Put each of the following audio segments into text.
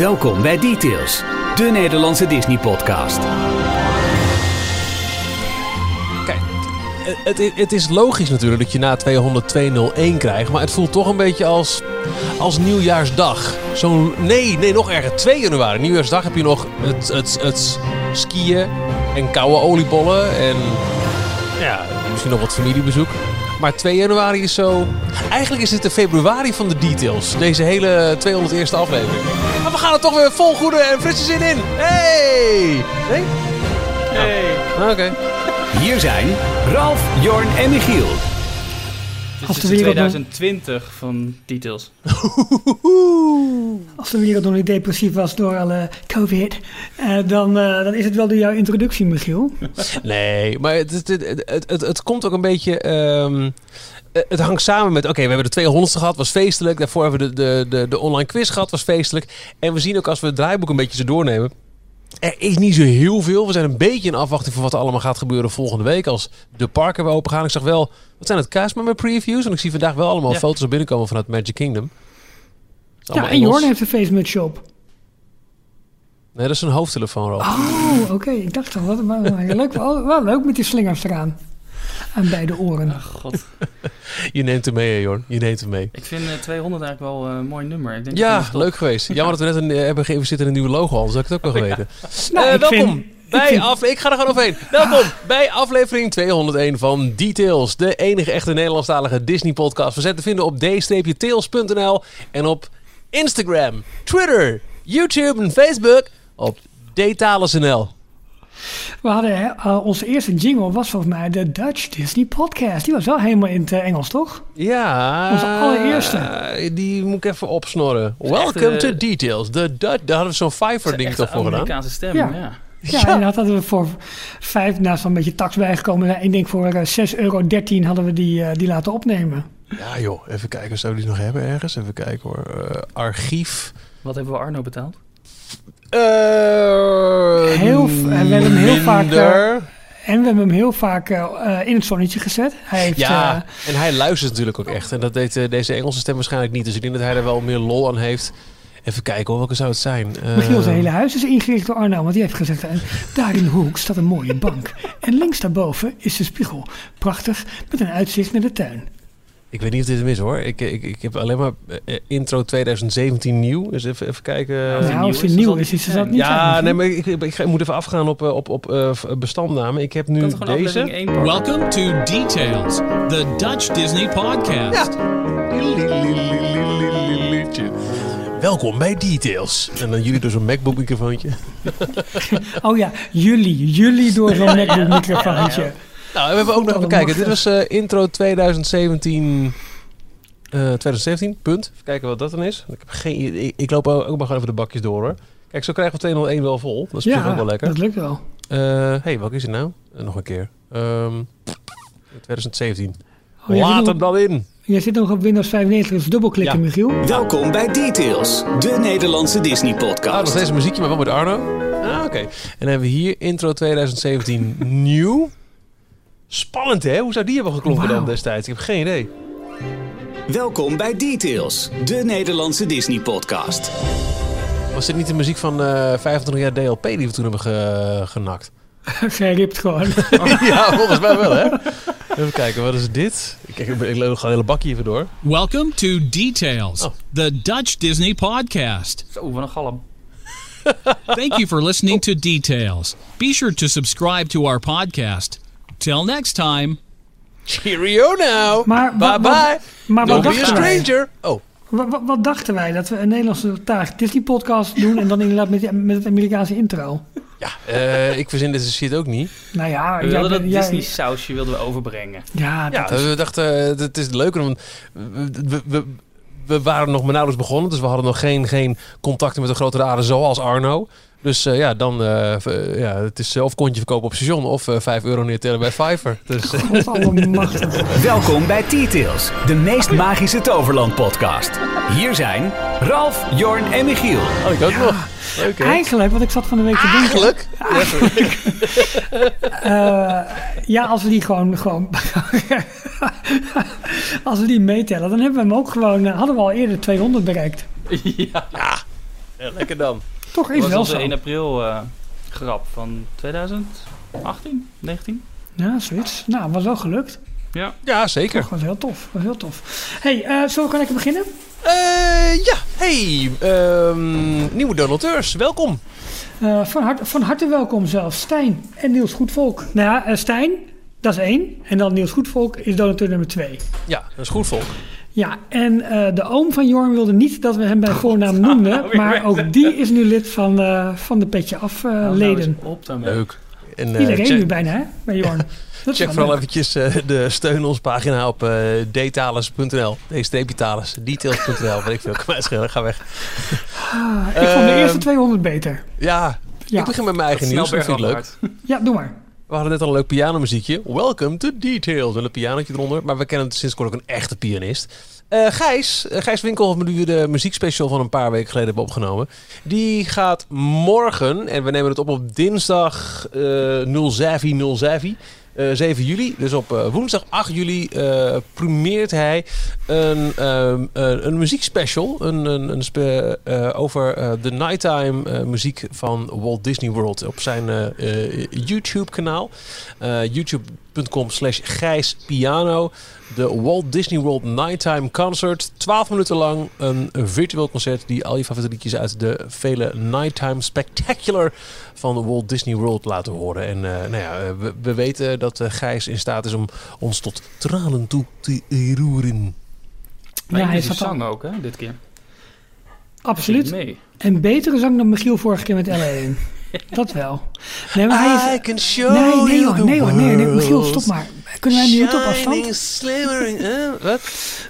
Welkom bij Details, de Nederlandse Disney-podcast. Kijk, het, het, het is logisch natuurlijk dat je na 200 201 krijgt. Maar het voelt toch een beetje als, als nieuwjaarsdag. Zo'n, nee, nee, nog erger. 2 januari, nieuwjaarsdag heb je nog het, het, het skiën en koude oliebollen. En ja, misschien nog wat familiebezoek. Maar 2 januari is zo... Eigenlijk is het de februari van de details. Deze hele 201ste aflevering. Maar we gaan er toch weer vol goede en frisse zin in. Hey! Nee? Hey. Oké. Hier zijn Ralf, Jorn en Michiel. Als de wereld nog- 2020 van Details. Als de wereld nog niet depressief was door alle COVID, eh, dan, eh, dan is het wel door jouw introductie, Michiel. Nee, maar het, het, het, het, het, het komt ook een beetje. ehm, eh, het hangt samen met. Oké, we hebben de 200ste gehad, was feestelijk. Daarvoor hebben we de, de, de, de online quiz gehad, was feestelijk. En we zien ook als we het draaiboek een beetje zo doornemen. Er is niet zo heel veel. We zijn een beetje in afwachting van wat er allemaal gaat gebeuren volgende week. Als de parken weer open gaan. Ik zag wel. Wat zijn het? Kaas met mijn previews. En ik zie vandaag wel allemaal Ja. foto's er binnenkomen vanuit Magic Kingdom. Ja, en Jorn heeft een facemutsje op. Nee, dat is een hoofdtelefoon, Ralf. Oh, oké. Ik dacht al, wat, wat, wat leuk, wel, wel leuk met die slingers eraan. Aan beide oren. God, Je neemt hem mee, hè, Jorn. Je neemt hem mee. ik vind eh, 200 eigenlijk wel eh, een mooi nummer. Ik denk Ja, leuk geweest. Jammer dat we net een, eh, hebben geïnvesteerd in een nieuwe logo, anders had ik het ook nog geweten. Nou, Eh, ik welkom vind- bij af, ik ga er gewoon overheen. Welkom bij aflevering 201 van Details, de enige echte Nederlandstalige Disney podcast. We zijn te vinden op d-tails.nl en op Instagram, Twitter, YouTube en Facebook op dtales.nl. We hadden, hè, eh, onze eerste jingle was volgens mij de Dutch Disney Podcast. Die was wel helemaal in het eh, Engels, toch? Ja, Onze allereerste. eh, die moet ik even opsnorren. echt, Welcome eh, to Details. De Dutch, daar hadden we zo'n Fiverr ding toch voor gedaan. Amerikaanse stem, Ja. ja. Ja, en dat hadden we voor vijf, naast wel een beetje tax bijgekomen. Ik denk voor eh, 6,13 euro hadden we die, eh, die laten opnemen. Ja joh, even kijken, zou die nog hebben ergens? Even kijken hoor. Eh, archief. Wat hebben we Arno betaald? Eh, Heel we hebben hem heel vaak. En we hebben hem heel vaak eh, eh, in het zonnetje gezet. Hij heeft, ja, eh, en hij luistert natuurlijk ook echt. En dat deed eh, deze Engelse stem waarschijnlijk niet. Dus ik denk dat hij er wel meer lol aan heeft. Even kijken hoor, welke zou het zijn? Eh, Michiel, zijn hele huis is ingericht door Arno. Want die heeft gezegd, eh, daar in de hoek staat een mooie bank. En links daarboven is de spiegel. Prachtig, met een uitzicht naar de tuin. Ik weet niet of dit hem is hoor. Ik, ik, ik heb alleen maar eh, intro 2017 nieuw. Dus even, even kijken. Nou, nieuw als dan nieuw is, is het dat niet ja, nee, maar ik, ik, ik, moet even afgaan op, eh, op, op eh, bestandnamen. Ik heb nu het deze. aflevering 1 pakken? Welcome to Details, the Dutch Disney podcast. Welkom bij Details. En dan jullie door zo'n MacBook microfoontje. Oh ja, jullie. Jullie door zo'n MacBook microfoontje. Nou, we hebben ook nog even kijken. Dit was eh, intro 2017. eh 2017, punt. Even kijken wat dat dan is. Ik, heb geen, idee. ik, ik loop ook ook maar gewoon even de bakjes door hoor. Kijk, zo krijgen we 201 wel vol. Dat is op zich ook wel lekker. dat lukt wel. Eh hey, welke is het nou? Eh, nog een keer. Ehm 2017. Oh, Laat zit hem dan in. jij zit nog op Windows 95, dus dubbelklikken, Ja. Michiel. Welkom bij Details, de Nederlandse Disney Ah, podcast. steeds een muziekje, maar wel met Arno. Ah, oké. En dan hebben we hier intro 2017 nieuw. Spannend hè? Hoe zou die hebben geklonken dan destijds? Ik heb geen idee. Welkom bij Details, de Nederlandse Disney podcast. Was dit niet de muziek van eh 25 jaar DLP die we toen hebben ge- genakt? Geript gewoon. ja, volgens mij wel, hè? Even kijken, wat is dit? Ik, ik, ik loop gewoon een hele bakje even door. Welcome to Details, Oh. the Dutch Disney podcast. Zo, wat een galm. Thank you for listening to Details. Be sure to subscribe to our podcast. Till next time. Cheerio now! Maar bye bye! maar Don't wat be a wij? stranger! Oh, Wat, wat, wat dachten wij? Dat we een Nederlandse taag Disney-podcast doen en dan inderdaad met, met het Amerikaanse intro. ja, eh, ik verzin deze shit ook niet. Nou ja, We wilden dat bent- jij- Disney sausje wilden we overbrengen. Ja, Ja, is, we dachten, eh, het is leuker, want we, we, waren nog maar nauwelijks begonnen, dus we hadden nog geen, geen contacten met de grote raden zoals Arno. Dus eh, ja, dan eh, v- ja, het is of kontje verkopen op station of eh 5 euro neertellen bij Fiverr. Dus. Welkom bij Details, de meest magische Toverland podcast. Hier zijn Ralf, Jorn en Michiel. oh, ik ook nog. Leuk hè? Eigenlijk, wat ik zat van de week te denken. Eigenlijk? eh, ja, als we die gewoon, gewoon als we die meetellen, dan hebben we hem ook gewoon, hadden we al eerder 200 bereikt. ja. lekker dan. Toch is was wel onze zo. 1 april eh, grap van 2018, 19? Ja, zoiets. Nou, was wel gelukt. Ja. Ja, zeker. Toch was heel tof. Was heel tof. hey, eh, zullen we lekker beginnen? Eh, ja, hey, ehm, nieuwe donateurs, welkom. Eh, van, harte, van harte welkom zelfs. Stijn en Niels Goedvolk. Nou ja, eh, Stijn, dat is één. En dan Niels Goedvolk is donateur nummer twee. Ja, dat is goed volk. Ja, en eh, de oom van Jorn wilde niet dat we hem bij voornaam noemden. maar ook die is nu lid van, eh, van de Petje Af eh, Hou nou leden. op. Leuk. En, eh, Iedereen check, nu bijna, hè? Bij Jorn. Dat check vooral leuk. eventjes de steun ons pagina op uh, talis. Details.nl. Weet ik veel. Schelen. Ga weg. Ah, ik vond de Ehm, eerste 200 beter. Ja, Ja, ik begin met mijn eigen nieuws. Dat vind ik leuk. ja doe maar. We hadden net al een leuk pianomuziekje. Welcome to Details. En een pianootje eronder. Maar we kennen sinds kort ook een echte pianist. Eh, Gijs, eh, Gijs Winkel, met wie we de muziekspecial van een paar weken geleden hebben opgenomen. Die gaat morgen, en we nemen het op op dinsdag eh 07 07, eh, 7 juli. Dus op eh, woensdag 8 juli eh primeert hij een, ehm, een, muziekspecial een, een, een over de nighttime muziek van Walt Disney World op zijn YouTube kanaal. Eh, YouTube.com slash Gijs Piano. De Walt Disney World Nighttime Concert. 12 minuten lang een, virtueel concert die al je favoriete liedjes uit de vele Nighttime Spectacular van de Walt Disney World laten horen. En eh, nou ja, eh, we, we weten dat eh, Gijs in staat is om ons tot tranen toe te roeren. Maar Ja, hij zat zang ook, hè, dit keer. Absoluut. En betere zang dan Michiel vorige keer met L1. Dat wel. Nee, maar hij is... I can show Nee, nee you hoor, nee hoor, nee, nee, Michiel, stop maar. Kunnen wij nu op afstand? Slimmering, wat?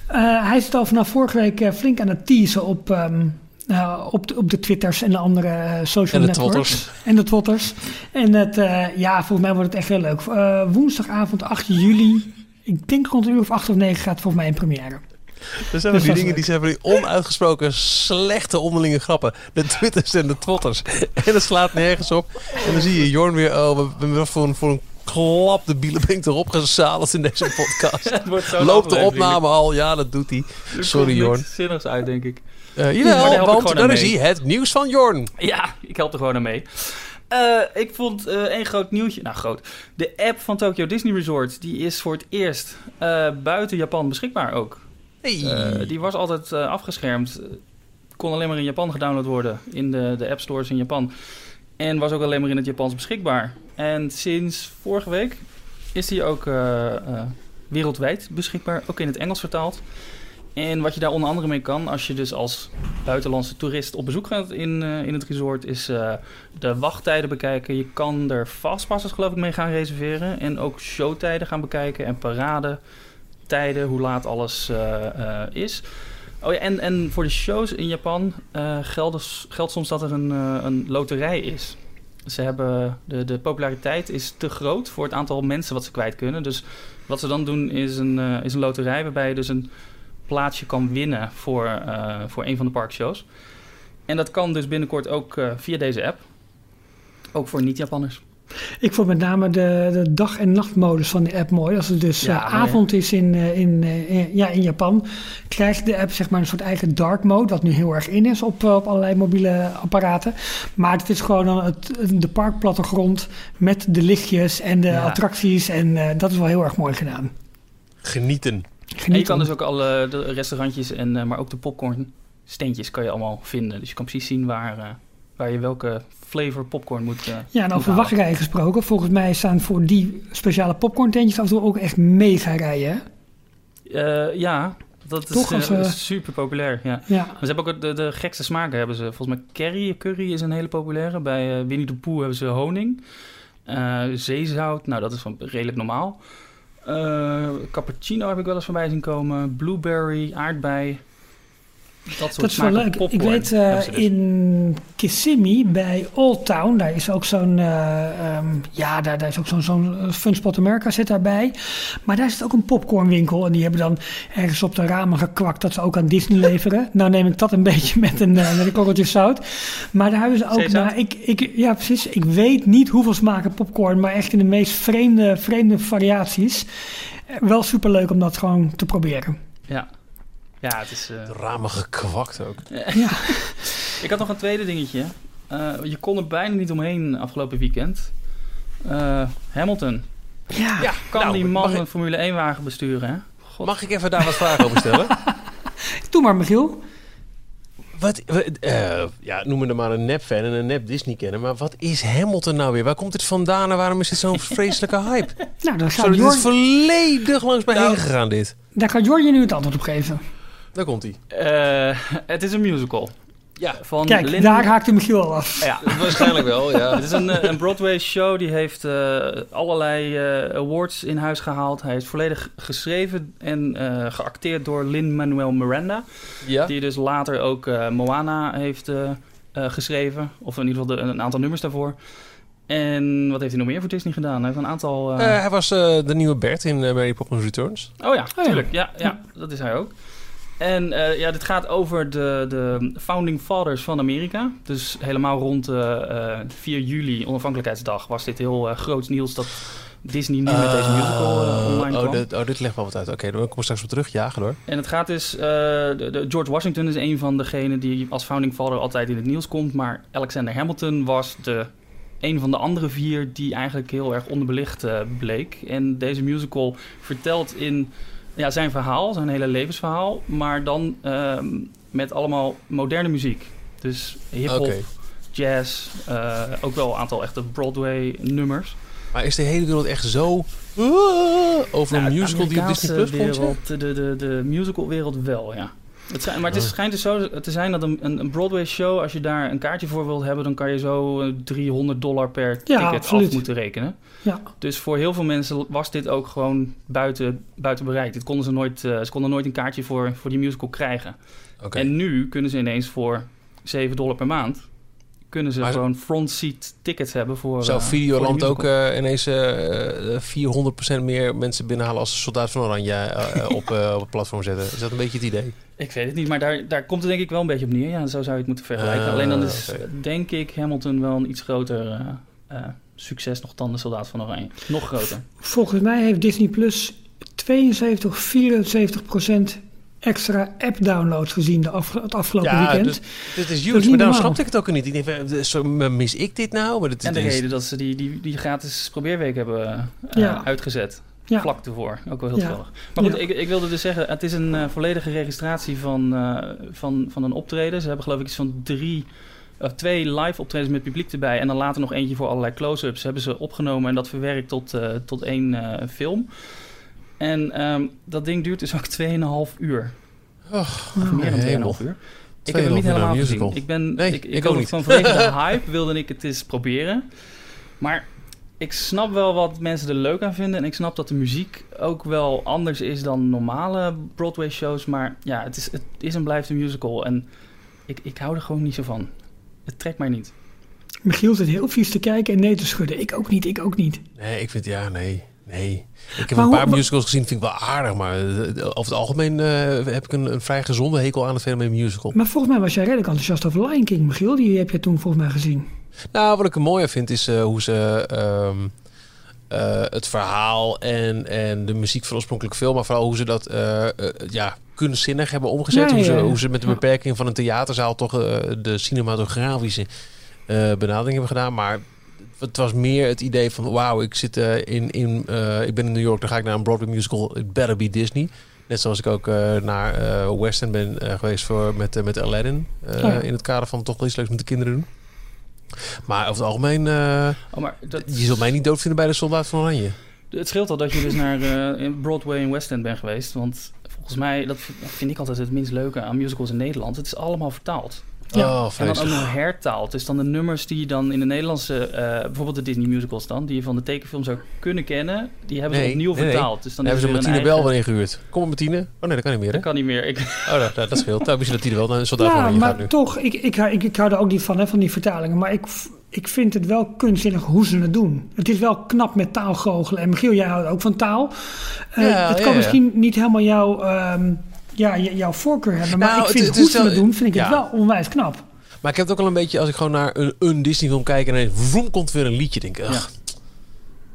Eh, hij zit al vanaf vorige week eh, flink aan het teasen op, ehm, eh, op, de, op de Twitters en de andere social En de networks. twotters. En de Twotters. En het, eh, ja, volgens mij wordt het echt heel leuk. Eh, woensdagavond 8 juli, ik denk rond een uur of 8 of 9 gaat volgens mij in première. Er zijn ook die dingen die zijn van die onuitgesproken slechte onderlinge grappen. De twitters en de twotters. En het slaat nergens op. En dan zie je Jorn weer, oh, we hebben weer voor een, voor een klap de bielenbink erop gezadeld in deze podcast. Loopt de opname al? Ja, dat doet hij. Er Sorry, Jorn. niks zinnigs uit, denk ik. Eh Maar daar jawel, want aan is hij. Het nieuws van Jorn. Ja, ik help er gewoon aan mee. Eh, ik vond eh één groot nieuwtje. Nou, groot. De app van Tokyo Disney Resort die is voor het eerst eh, buiten Japan beschikbaar ook. Hey. Eh, die was altijd eh, afgeschermd. Kon alleen maar in Japan gedownload worden. In de, de app stores in Japan. En was ook alleen maar in het Japans beschikbaar. En sinds vorige week is die ook eh, wereldwijd beschikbaar. Ook in het Engels vertaald. En wat je daar onder andere mee kan, als je dus als buitenlandse toerist op bezoek gaat in, in het resort, is de wachttijden bekijken. Je kan er fastpasses geloof ik mee gaan reserveren. En ook showtijden gaan bekijken en paradetijden, hoe laat alles eh, eh, is. Oh ja, en, en voor de shows in Japan eh, geldt, geldt soms dat er een, een loterij is. Ze hebben de, de populariteit is te groot voor het aantal mensen wat ze kwijt kunnen. Dus wat ze dan doen is een, is een loterij waarbij je dus een plaatsje kan winnen voor, voor een van de parkshows. En dat kan dus binnenkort ook via deze app. Ook voor niet-Japanners. Ik vond met name de, de dag- en nachtmodus van de app mooi. Als het dus Ja, eh, avond is in, eh, in, eh, in- ja, in Japan, krijgt de app zeg maar een soort eigen dark mode, wat nu heel erg in is op, op allerlei mobiele apparaten. Maar het is gewoon dan het, de parkplattegrond met de lichtjes en de Ja. attracties. En eh, dat is wel heel erg mooi gedaan. Genieten. En je kan dus ook alle de restaurantjes, en, eh, maar ook de popcorn steentjes kan je allemaal vinden. Dus je kan precies zien waar, eh, waar je welke flavor popcorn moet eh, Ja, en moet over wachtrijen gesproken. Volgens mij staan voor die speciale popcorn-tentjes af en toe ook echt mega rijen. Eh, ja, dat is Toch, eh, eh, super populair. Ja. Ja, Maar ze hebben ook de, de gekste smaken. Hebben ze. Volgens mij curry, curry is een hele populaire. Bij Winnie de Pooh hebben ze honing. Zeezout, nou dat is van redelijk normaal. Cappuccino heb ik wel eens voorbij zien komen. Blueberry, aardbei. Dat soort dat is wel leuk. Ik popcorn weet eh, dus. in Kissimmee bij Old Town, daar is ook zo'n, eh, ehm, ja, daar, daar is ook zo'n zo'n eh, Fun Spot America zit daarbij. Maar daar zit ook een popcornwinkel en die hebben dan ergens op de ramen gekwakt dat ze ook aan Disney leveren. nou neem ik dat een beetje met een, met een korreltje zout. Maar daar hebben ze ook, nou, ik, ik, ja precies, ik weet niet hoeveel smaken popcorn, maar echt in de meest vreemde, vreemde variaties. Wel superleuk om dat gewoon te proberen. Ja. Ja, het is... eh, De ramen gekwakt ook. Ja. Ik had nog een tweede dingetje. Eh, je kon er bijna niet omheen afgelopen weekend. Eh, Hamilton. Ja, Ja, Kan nou, die man ik- een Formule 1 wagen besturen, hè? God. Mag ik even daar wat vragen over stellen? doe maar Michiel. Wat, wat, eh, ja, noem me er maar een nep-fan en een nep-Disney-kenner. Maar wat is Hamilton nou weer? Waar komt het vandaan en waarom is dit zo'n vreselijke hype? Nou, daar Zo, gaat, dit is volledig langs mij Nou. heen gegaan, dit. daar gaat Jor je nu het antwoord op geven. Daar komt hij. Eh, het is een musical. Ja, Van Kijk, Lin- daar haakte Michiel al af. Ja, waarschijnlijk wel, ja. Het is een, eh, een Broadway show die heeft eh, allerlei eh, awards in huis gehaald. Hij is volledig geschreven en eh, geacteerd door Lin-Manuel Miranda. ja. Die dus later ook eh, Moana heeft eh, eh, geschreven. Of in ieder geval de- een aantal nummers daarvoor. En wat heeft hij nog meer voor Disney gedaan? Hij heeft een aantal... hij was eh, de nieuwe Bert in Mary Poppins Returns. Oh ja, ja. tuurlijk. Ja, ja, dat is hij ook. En eh, ja, dit gaat over de, de founding fathers van Amerika. Dus helemaal rond eh, eh, 4 juli, onafhankelijkheidsdag, was dit heel eh groots nieuws dat Disney nu met deze musical eh, online oh, kwam. dit, oh, dit legt wel wat uit. Oké, dan kom ik straks op terug. Ja, ga door. En het gaat dus... eh, de, de George Washington is een van degenen die als founding father altijd in het nieuws komt. Maar Alexander Hamilton was de, een van de andere vier die eigenlijk heel erg onderbelicht eh, bleek. En deze musical vertelt in ja, zijn verhaal, zijn hele levensverhaal. Maar dan ehm, met allemaal moderne muziek. Dus hip-hop, jazz, eh, ook wel een aantal echte Broadway nummers. Maar is de hele wereld echt zo... uh, over Nou, een musical die op Disney Plus komt? wereld, de, de, de musicalwereld wel, ja. Het maar het is, schijnt dus zo te zijn dat een, een een Broadway show, als je daar een kaartje voor wilt hebben, dan kan je zo eh, 300 dollar per ticket absoluut. af moeten rekenen. Ja. Dus voor heel veel mensen was dit ook gewoon buiten, buiten bereik. Dit konden ze, nooit, eh, ze konden nooit een kaartje voor, voor die musical krijgen. Oké. En nu kunnen ze ineens voor 7 dollar per maand, kunnen ze Maar gewoon front seat tickets hebben voor Zou eh, voor die Videoland ook eh, ineens eh, eh, 400% meer mensen binnenhalen als Soldaat van Oranje op, eh, op het platform zetten? Is dat een beetje het idee? Ik weet het niet, maar daar, daar komt het denk ik wel een beetje op neer. Ja, zo zou je het moeten vergelijken. Ah, Alleen dan is, denk ik, Hamilton wel een iets groter eh, eh, succes nog dan de Soldaat van Oranje. Nog groter. Volgens mij heeft Disney Plus 72, 74 procent extra app-downloads gezien de af, het afgelopen weekend. dus, dit is Dat is huge, maar daarom snapte ik het ook niet. Ik denk, eh, zo, mis ik dit nou? Maar dit, En de is- reden dat ze die, die, die gratis probeerweek hebben eh, Ja. uitgezet. Ja. Vlak ervoor. Ook wel heel Ja. toevallig. Maar goed, Ja. ik, ik wilde dus zeggen, het is een eh, volledige registratie van, eh, van, van een optreden. Ze hebben geloof ik iets van drie... Of twee live optredens met publiek erbij. En dan later nog eentje voor allerlei close-ups. Hebben ze opgenomen en dat verwerkt tot, eh, tot één eh, film. En ehm, dat ding duurt dus ook 2,5 uur. Och, Of meer dan 2,5 hemel. uur. Ik heb hem 2,5 niet helemaal een gezien. musical. Ik, ben, Nee, ik, ik, ik ook het niet. van vanwege de hype wilde ik het eens proberen. Maar ik snap wel wat mensen er leuk aan vinden. En ik snap dat de muziek ook wel anders is dan normale Broadway shows. Maar ja, het is, het is en blijft een musical. En ik, ik hou er gewoon niet zo van. Het trekt mij niet. Michiel zit heel vies te kijken en nee te schudden. Ik ook niet, ik ook niet. Nee, ik vind ja, nee. Nee. Ik heb Maar een paar hoe- musicals gezien, vind ik wel aardig. Maar eh, over het algemeen eh, heb ik een, een vrij gezonde hekel aan het fenomeen musical. Maar volgens mij was jij redelijk enthousiast over Lion King, Michiel. Die heb je toen volgens mij gezien. Nou, wat ik er mooi aan vind is eh, hoe ze ehm, eh, het verhaal en, en de muziek van de oorspronkelijke film, maar vooral hoe ze dat ja, kunstzinnig hebben omgezet. Ja, hoe, ze, ja, hoe ze met de beperking van een theaterzaal toch de cinematografische benadering hebben gedaan. Maar het was meer het idee van wauw, ik zit eh, in, in eh, ik ben in New York, dan ga ik naar een Broadway musical. It better be Disney. Net zoals ik ook eh, naar West End ben geweest voor, met, met Aladdin. Oh ja. In het kader van toch wel iets leuks met de kinderen doen. Maar over het algemeen, Oh, maar dat, je zult mij niet doodvinden bij de Soldaat van Oranje. Het scheelt al dat je dus naar Broadway in West End bent geweest. Want volgens mij, dat vind ik altijd het minst leuke aan musicals in Nederland. Het is allemaal vertaald. Ja. Oh, En dan ook nog hertaald. Dus dan de nummers die je dan in de Nederlandse, eh, bijvoorbeeld de Disney musicals dan, die je van de tekenfilm zou kunnen kennen, die hebben ze Nee, opnieuw nee, nee. vertaald. Dus dan hebben ze Martine een Bel eigen- weer ingehuurd. Kom op Martine. Oh nee, dat kan niet meer hè? Dat kan niet meer. Ik, Oh, dat, dat, dat scheelt. Nou, misschien dat die er wel naar een Soldaat van Ja, Oranje gaat maar nu. toch, ik, ik, ik, ik hou er ook niet van, hè, van die vertalingen. Maar ik, ik vind het wel kunstzinnig hoe ze het doen. Het is wel knap met taal goochelen. En Michiel, jij houdt ook van taal. Eh, Ja, het kan ja. misschien niet helemaal jouw, ehm, ja, jouw voorkeur hebben. Maar Nou, ik vind het hoe is ze wel- het doen, vind ik ja. het wel onwijs knap. Maar ik heb het ook al een beetje, als ik gewoon naar een, een Disney film kijk en ineens vroom, komt weer een liedje, denk ik.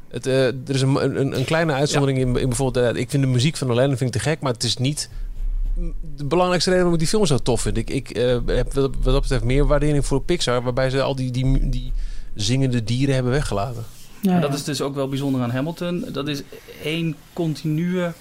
Het, eh, er is een, een, een kleine uitzondering in, in bijvoorbeeld, eh, ik vind de muziek van Aladdin vind ik te gek, maar het is niet de belangrijkste reden waarom ik die film zo tof vind. Ik, ik eh, heb wat wat dat betreft meer waardering voor Pixar, waarbij ze al die, die, die zingende dieren hebben weggelaten. Ja, dat is dus ook wel bijzonder aan Hamilton. Dat is één continue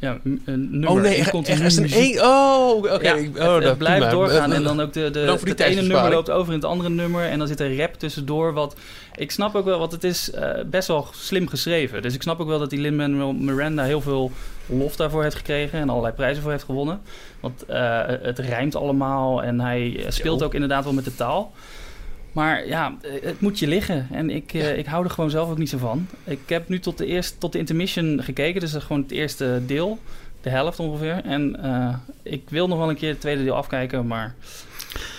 ja, m- een nummer. oh nee, echt is een één. Oh, oké. Ja, ik- het, oh, het blijft prima. doorgaan Eh, en dan ook de, de, het ene nummer loopt over in het andere nummer en dan zit er rap tussendoor. Wat ik snap ook wel, want het is eh, best wel slim geschreven. Dus ik snap ook wel dat die Lin-Manuel Miranda heel veel lof daarvoor heeft gekregen en allerlei prijzen voor heeft gewonnen. Want eh, het rijmt allemaal en hij speelt ook inderdaad wel met de taal. Maar ja, eh, het moet je liggen. En ik, eh, ik hou er gewoon zelf ook niet zo van. Ik heb nu tot de, eerste, tot de intermission gekeken. Dus dat is gewoon het eerste deel. De helft ongeveer. En eh, ik wil nog wel een keer het tweede deel afkijken. Maar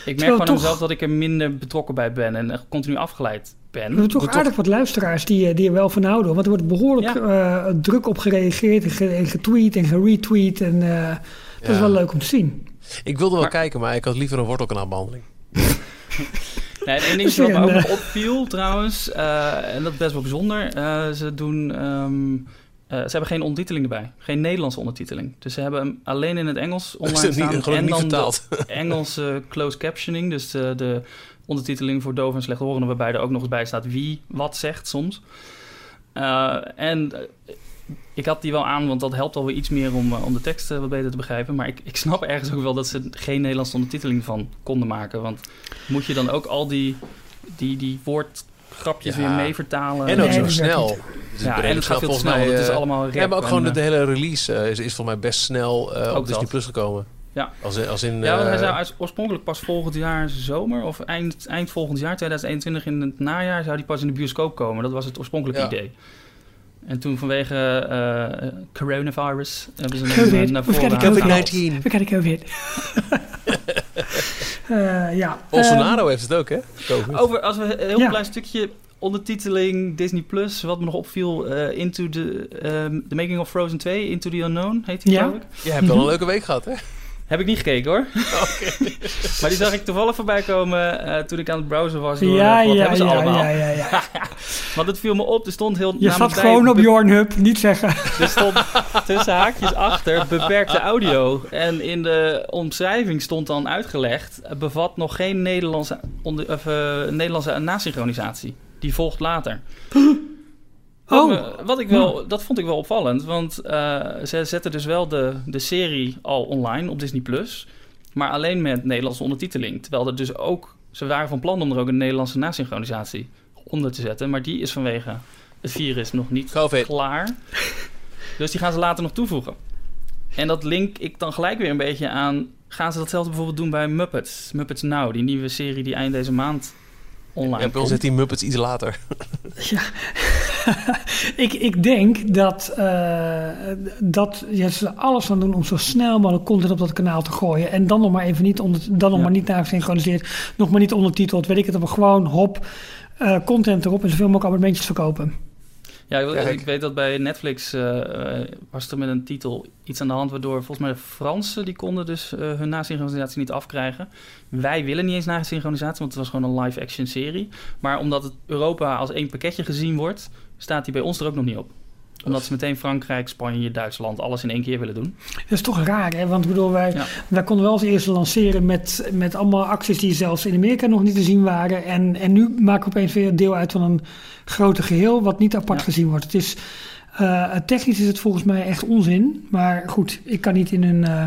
ik merk toch- mezelf dat ik er minder betrokken bij ben. En continu afgeleid We ben. hebben toch aardig wat luisteraars die, die er wel van houden. Want er wordt behoorlijk eh, druk op gereageerd en, ge- en getweet en geretweet. En eh, dat is wel leuk om te zien. Ik wilde wel Maar- kijken, maar ik had liever een wortelkanaalbehandeling. Nee, één ding wat me ook nog opviel trouwens. eh, en dat is best wel bijzonder. eh, ze doen... ehm, eh, ze hebben geen ondertiteling erbij. Geen Nederlandse ondertiteling. Dus ze hebben hem alleen in het Engels online niet, staan. en niet dan de. Engelse closed captioning, dus de, de ondertiteling voor doof en slechthorenden, waarbij er ook nog eens bij staat wie wat zegt soms. Eh, en eh, ik had die wel aan, want dat helpt alweer iets meer om, eh, om de tekst eh, wat beter te begrijpen. Maar ik, ik snap ergens ook wel dat ze geen Nederlandse ondertiteling van konden maken. Want moet je dan ook al die, die, die woordgrapjes Ja. weer mee vertalen? En ook Nee, zo snel. Dus ja, en het gaat veel snel, mij, het is eh, allemaal rap. Ja, maar ook gewoon de, de hele release is, is voor mij best snel op Disney. Plus gekomen. Ja. Als, in- als in... Ja, want hij zou oorspronkelijk pas volgend jaar zomer of eind, eind volgend jaar, 2021 in het najaar, zou die pas in de bioscoop komen. Dat was het oorspronkelijke Ja. idee. En toen vanwege eh, coronavirus hebben ze Covid. eh, naar voren got a COVID. gehaald. We gaan ik over Eh ja. Bolsonaro heeft het ook, hè? Covid. Over, als we een heel Ja. klein stukje ondertiteling Disney Plus, wat me nog opviel, eh, Into the, ehm, the Making of Frozen 2, Into the Unknown heet die Ja. geloof ik. Je hebt wel een leuke week gehad, hè? Heb ik niet gekeken hoor. maar die zag ik toevallig voorbij komen eh, toen ik aan het browsen was. Door, ja, wat ja, hebben ze ja, allemaal? ja, ja, ja. Want het viel me op, er stond heel Je zat gewoon op Jornhub, niet zeggen. Er stond tussen haakjes achter beperkte audio. En in de omschrijving stond dan uitgelegd... bevat nog geen Nederlandse, onder, of, eh, Nederlandse nasynchronisatie. Die volgt later. Wat, Oh. me- wat ik wel, dat vond ik wel opvallend. Want eh, ze zetten dus wel de, de serie al online op Disney+. Plus, Maar alleen met Nederlandse ondertiteling. Terwijl er dus ook... Ze waren van plan om er ook een Nederlandse nasynchronisatie onder te zetten. Maar die is vanwege het virus nog niet Covid. klaar. Dus die gaan ze later nog toevoegen. En dat link ik dan gelijk weer een beetje aan... Gaan ze datzelfde bijvoorbeeld doen bij Muppets? Muppets Now, die nieuwe serie die eind deze maand online Ja, bij ons zit die Muppets iets later. Ja. ik, ik denk dat, eh, dat ja, ze alles aan doen om zo snel mogelijk content op dat kanaal te gooien. En dan nog maar even niet, onder, dan nog Ja. maar niet nagesynchroniseerd, nog maar niet ondertiteld. Weet ik het, maar gewoon hop, eh, content erop en zoveel mogelijk abonnementjes verkopen. Ja, ik, Kijk. ik weet dat bij Netflix eh, eh, was er met een titel iets aan de hand... waardoor volgens mij de Fransen, die konden dus eh, hun nasynchronisatie niet afkrijgen. Wij willen niet eens nasynchronisatie, want het was gewoon een live-action serie. Maar omdat het Europa als één pakketje gezien wordt... staat die bij ons er ook nog niet op. Omdat ze meteen Frankrijk, Spanje, Duitsland... alles in één keer willen doen. Dat is toch raar, hè? Want bedoel, wij, Ja. wij konden wel als eerste lanceren met, met allemaal acties die zelfs in Amerika nog niet te zien waren. En, en nu maken we opeens weer deel uit van een groter geheel wat niet apart Ja. gezien wordt. Het is, eh, technisch is het volgens mij echt onzin. Maar goed, ik kan niet in hun eh,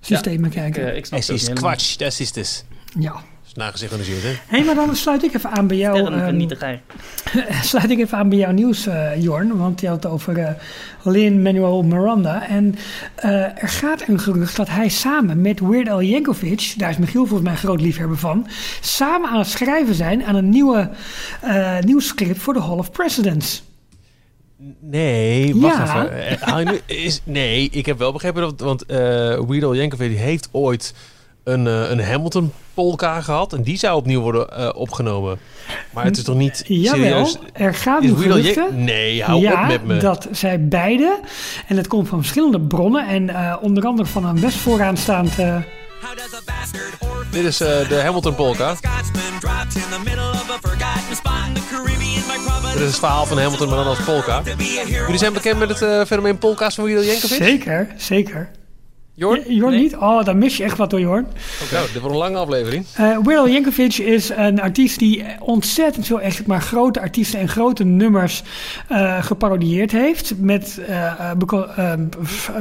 systemen Ik, kijken. eh, ik snap Het het is kwatsch, dat is dus. ja. Is nagesynchroniseerd, hè? Hé, maar dan sluit ik even aan bij jou. helemaal. ehm, niet sluit ik even aan bij jouw nieuws, eh, Jorn. Want je had het over eh Lin-Manuel Miranda. En eh, er gaat een gerucht dat hij samen met Weird Al Yankovic... daar is Michiel volgens mij een groot liefhebber van... samen aan het schrijven zijn aan een nieuwe, eh nieuw script voor de Hall of Presidents. Nee, wacht Ja. even. Is, nee, ik heb wel begrepen dat... Want uh, Weird Yankovic heeft ooit een, eh, een Hamilton polka gehad. En die zou opnieuw worden eh, opgenomen. Maar het is toch niet Jawel, serieus... er gaan Is nu geruchten... Nee, hou ja, op met me. dat zij beide, en dat komt van verschillende bronnen... en eh, onder andere van een best vooraanstaand... Dit is de Hamilton polka. Dit is het verhaal van Hamilton, maar dan als polka. Jullie zijn bekend met het fenomeen polka's van Weird Al Yankovic? zeker, zeker. Jorn? Jorn Nee. niet? Oh, dan mis je echt wat door Jorn. Nou, dit wordt een lange aflevering. Eh Weird Al Yankovic is een artiest die ontzettend veel echt maar grote artiesten en grote nummers eh, geparodieerd heeft. Met eh, eh, because,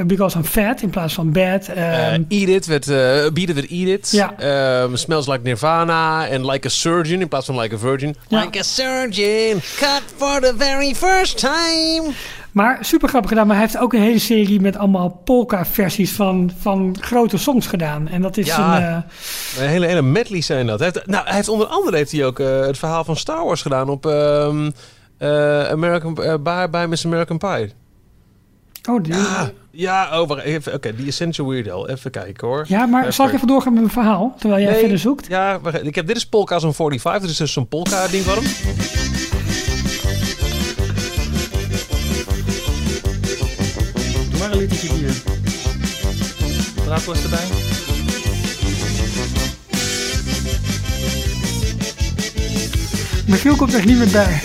because I'm fat in plaats van bad. Eh ehm, Eat It werd, Beat It werd Eat It. Ja. Ehm, smells Like Nirvana en Like a Surgeon in plaats van Like a Virgin. Ja. Like a Surgeon, cut for the very first time. Maar super grappig gedaan. Maar hij heeft ook een hele serie met allemaal polka-versies van, van grote songs gedaan. En dat is Ja. een... eh, Een hele, hele medleys zijn dat. Hij heeft, nou, hij heeft onder andere heeft hij ook eh, het verhaal van Star Wars gedaan op ehm, eh, American, bij, bij Miss American Pie. oh, die, Ah, ja, oh, wacht even. Oké, die Essential Weirdo. Even kijken hoor. ja, maar zal ik even doorgaan met mijn verhaal? Terwijl jij Nee, verder zoekt. Ja, wacht, ik heb, dit is Polka zo'n 45. Dit is dus zo'n polka ding van hem. Bier. Braadworst erbij. Michiel komt er niet meer bij.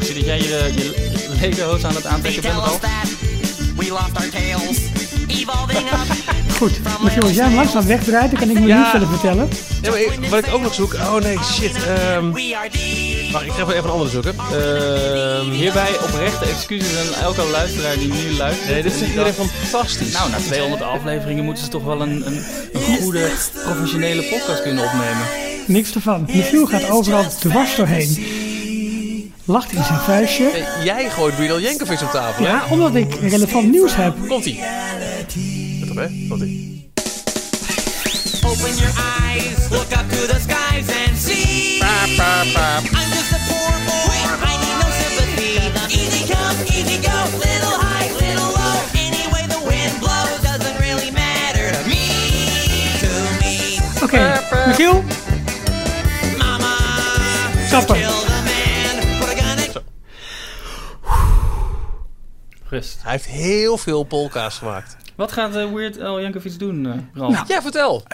Zie dat jij je, je lederhoos aan het aantrekken bent al. that we lost our tails, evolving up. Goed, Michiel, als jij hem langzaam wegdraait, dan kan ik me Ja. niet verder vertellen. Ja, maar ik- wat ik ook nog zoek. Oh nee, shit. ehm, Wacht, ik ga even een andere zoeken. Ehm, Hierbij oprechte excuses aan elke luisteraar die nu luistert. nee, dit is iedereen dacht, fantastisch. Nou, na 200 afleveringen moeten ze toch wel een, een, een goede, professionele podcast kunnen opnemen. Niks ervan. Michiel gaat overal dwars doorheen. Lacht in zijn vuistje. Hey, jij gooit Biedel Jenkovic op tafel, hè? Ja, omdat ik relevant nieuws heb. Komt-ie. Let op, hè? Komt-ie. Open your eyes, look up to the skies and see. I'm just a Michiel, mama. In. Rust. Hij heeft heel veel polka's gemaakt. Wat gaat eh, Weird Al Yankovic doen, eh Ralf? Nou, Ja, vertel.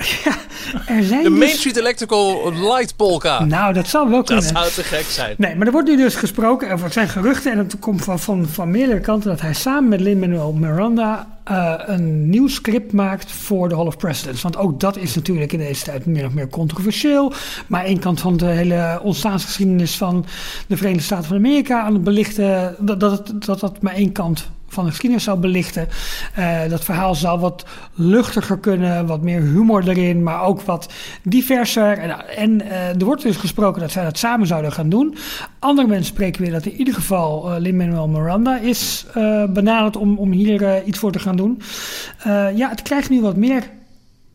er zijn De Main dus... Street Electrical Light polka. Nou, dat zou wel Dat kunnen. zou te gek zijn. Nee, maar er wordt nu dus gesproken, of er zijn geruchten, en het komt van, van, van meerdere kanten, dat hij samen met Lin-Manuel Miranda eh, een nieuw script maakt voor de Hall of Presidents. Want ook dat is natuurlijk in deze tijd meer of meer controversieel. Maar één kant van de hele ontstaansgeschiedenis van de Verenigde Staten van Amerika aan het belichten, dat dat, dat, dat maar één kant van de geschiedenis zou belichten. Eh, dat verhaal zou wat luchtiger kunnen, wat meer humor erin, maar ook wat diverser. En, en eh, er wordt dus gesproken dat zij dat samen zouden gaan doen. Andere mensen spreken weer dat in ieder geval eh Lin-Manuel Miranda is benaderd om, om hier iets voor te gaan doen. Ja, het krijgt nu wat meer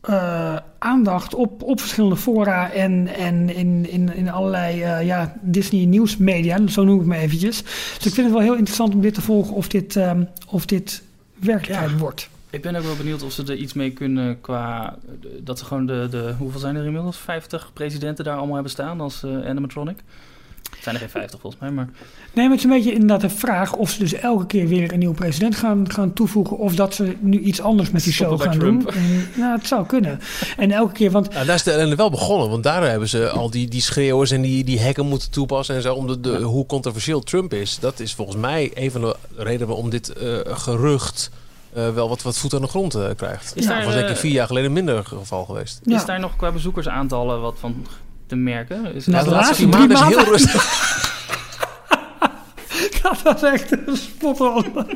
eh, aandacht op, op verschillende fora en, en in, in, in allerlei eh, ja, Disney nieuwsmedia, zo noem ik het maar eventjes. Dus ik vind het wel heel interessant om dit te volgen of dit, ehm, of dit werkelijkheid wordt. Ik ben ook wel benieuwd of ze er iets mee kunnen qua... eh, Dat ze gewoon de, de... Hoeveel zijn er inmiddels? 50 presidenten daar allemaal hebben staan als eh, animatronic? Het zijn er geen 50 volgens mij, maar... Nee, maar het is een beetje inderdaad de vraag of ze dus elke keer weer een nieuwe president gaan, gaan toevoegen. Of dat ze nu iets anders met die show Stoppen gaan Trump. doen. En, nou, het zou kunnen. En elke keer, want Nou, daar is de ellende wel begonnen, want daar hebben ze al die, die schreeuwers en die, die hekken moeten toepassen en zo. Om de, de, Hoe controversieel Trump is, dat is volgens mij een van de redenen waarom dit eh, gerucht eh, wel wat, wat voet aan de grond eh, krijgt. Is dat daar, was denk ik eh, vier jaar geleden minder geval geweest. ja, Is daar nog qua bezoekersaantallen wat van te merken? Nou, is de dat- laatste vier drie maanden is heel rustig. dat was echt een spot on.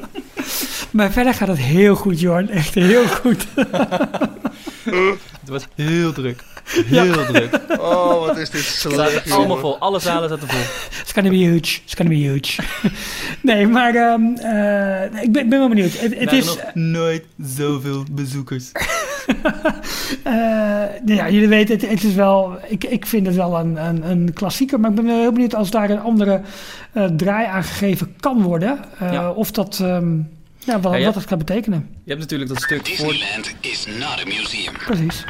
maar verder gaat het heel goed, Jorn. Echt heel goed. Het wordt heel druk. Heel druk. Oh, wat is dit Het staat allemaal vol. Alle zalen zitten vol. It's gonna be huge. It's gonna be huge. nee, maar ehm, eh, ik ben, ben wel benieuwd. Het, het is... nog nooit zoveel bezoekers. Eh, nou ja, jullie weten, het, het is wel, ik, ik vind het wel een, een, een klassieker, maar ik ben wel heel benieuwd als daar een andere eh, draai aan gegeven kan worden. eh, Ja. Of dat, ehm, ja, wat, Ja, ja. wat dat kan betekenen. Je hebt natuurlijk dat stuk voor, Disneyland is not a museum. Precies.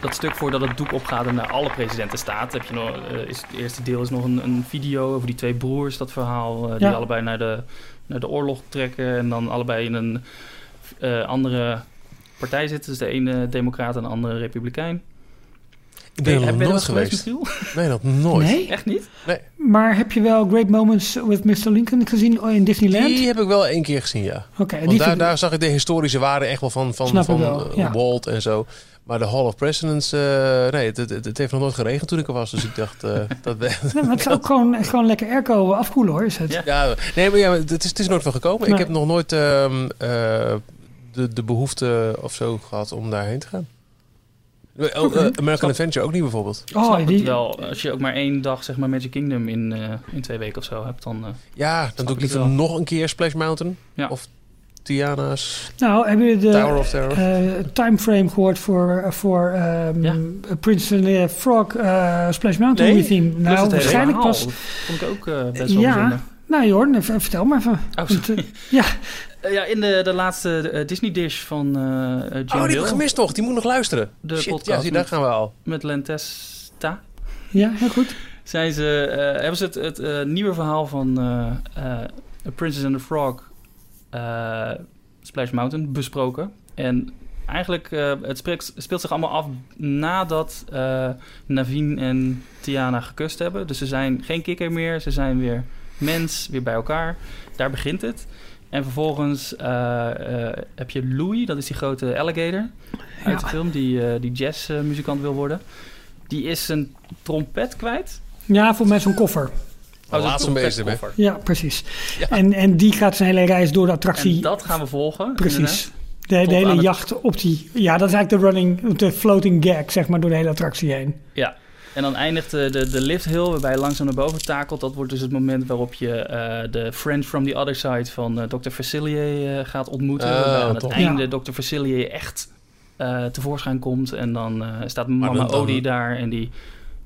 dat stuk voordat het doek opgaat en naar alle presidenten staat. Heb je nog, is, het eerste deel is nog een, een video over die twee broers, dat verhaal. eh, die Ja. allebei naar de, naar de oorlog trekken en dan allebei in een eh, andere partij zitten. Dus de ene democraat en de andere republikein. Ik ben er Heb nog je nooit dat geweest. Nee, nog nooit. Nee? Echt niet? Maar heb je wel Great Moments with Mr. Lincoln gezien in Disneyland? Die heb ik wel één keer gezien, ja. Oké, Want die daar, daar zag ik de historische waarde echt wel van, van, Snap ik van wel, eh, ja. Walt en zo. Maar de Hall of Presidents, eh, nee, het, het, het heeft nog nooit geregend toen ik er was. Dus ik dacht, eh, dat. Nee, maar het is ook gewoon, gewoon lekker airco afkoelen hoor, is het. Ja. Ja, nee, maar ja, het is, het is nooit van gekomen. Nee. Ik heb nog nooit ehm, eh, de, de behoefte of zo gehad om daarheen te gaan. Oh, eh, American Snap- Adventure ook niet bijvoorbeeld. Oh, Snap die, het wel. Als je ook maar één dag, zeg maar, Magic Kingdom in, eh, in twee weken of zo hebt, dan... eh, Ja, dan doe ik liever nog een keer Splash Mountain. Ja. Of Tiana's Nou, hebben jullie Tower de of Terror. eh, timeframe gehoord voor, voor ehm Ja. Prince and the Frog eh, Splash Mountain Nee, theme? Nou, waarschijnlijk pas... Vond ik ook eh, best wel Ja. Nou Jorn, even- vertel maar even. Oh, Want, eh, ja, Eh, ja, in de, de laatste eh, Disney-dish van eh eh, Oh, die heb ik Hill gemist nog. Die moet nog luisteren. De Shit, podcast ja, zie, daar met- gaan we al. met Lentesta. ja, heel goed. Zijn ze, eh, hebben ze het, het eh, nieuwe verhaal van eh eh, A Princess and the Frog eh, Splash Mountain besproken. En eigenlijk, eh, het spreekt, speelt zich allemaal af nadat eh Naveen en Tiana gekust hebben. Dus ze zijn geen kikker meer, ze zijn weer mens, weer bij elkaar. Daar begint het. En vervolgens eh, eh, heb je Louis, dat is die grote alligator uit de film, die, eh, die jazzmuzikant wil worden. Die is zijn trompet kwijt. Ja, voor mij zo'n koffer. Oh, zo'n laatst een bezig, trompetkoffer. Ja, precies. Ja. En, en die gaat zijn hele reis door de attractie. En dat gaan we volgen. precies. inderdaad. De, de hele het- jacht op die... Ja, dat is eigenlijk de running, de floating gag, zeg maar, door de hele attractie heen. Ja. En dan eindigt de, de, de lift hill, waarbij je langzaam naar boven takelt. Dat wordt dus het moment waarop je eh, de friend from the other side van eh, Dr. Facilier eh, gaat ontmoeten. Oh, waarbij aan het einde Ja. Dr. Facilier echt eh, tevoorschijn komt. En dan eh, staat mama dan- dan- Odie daar en die,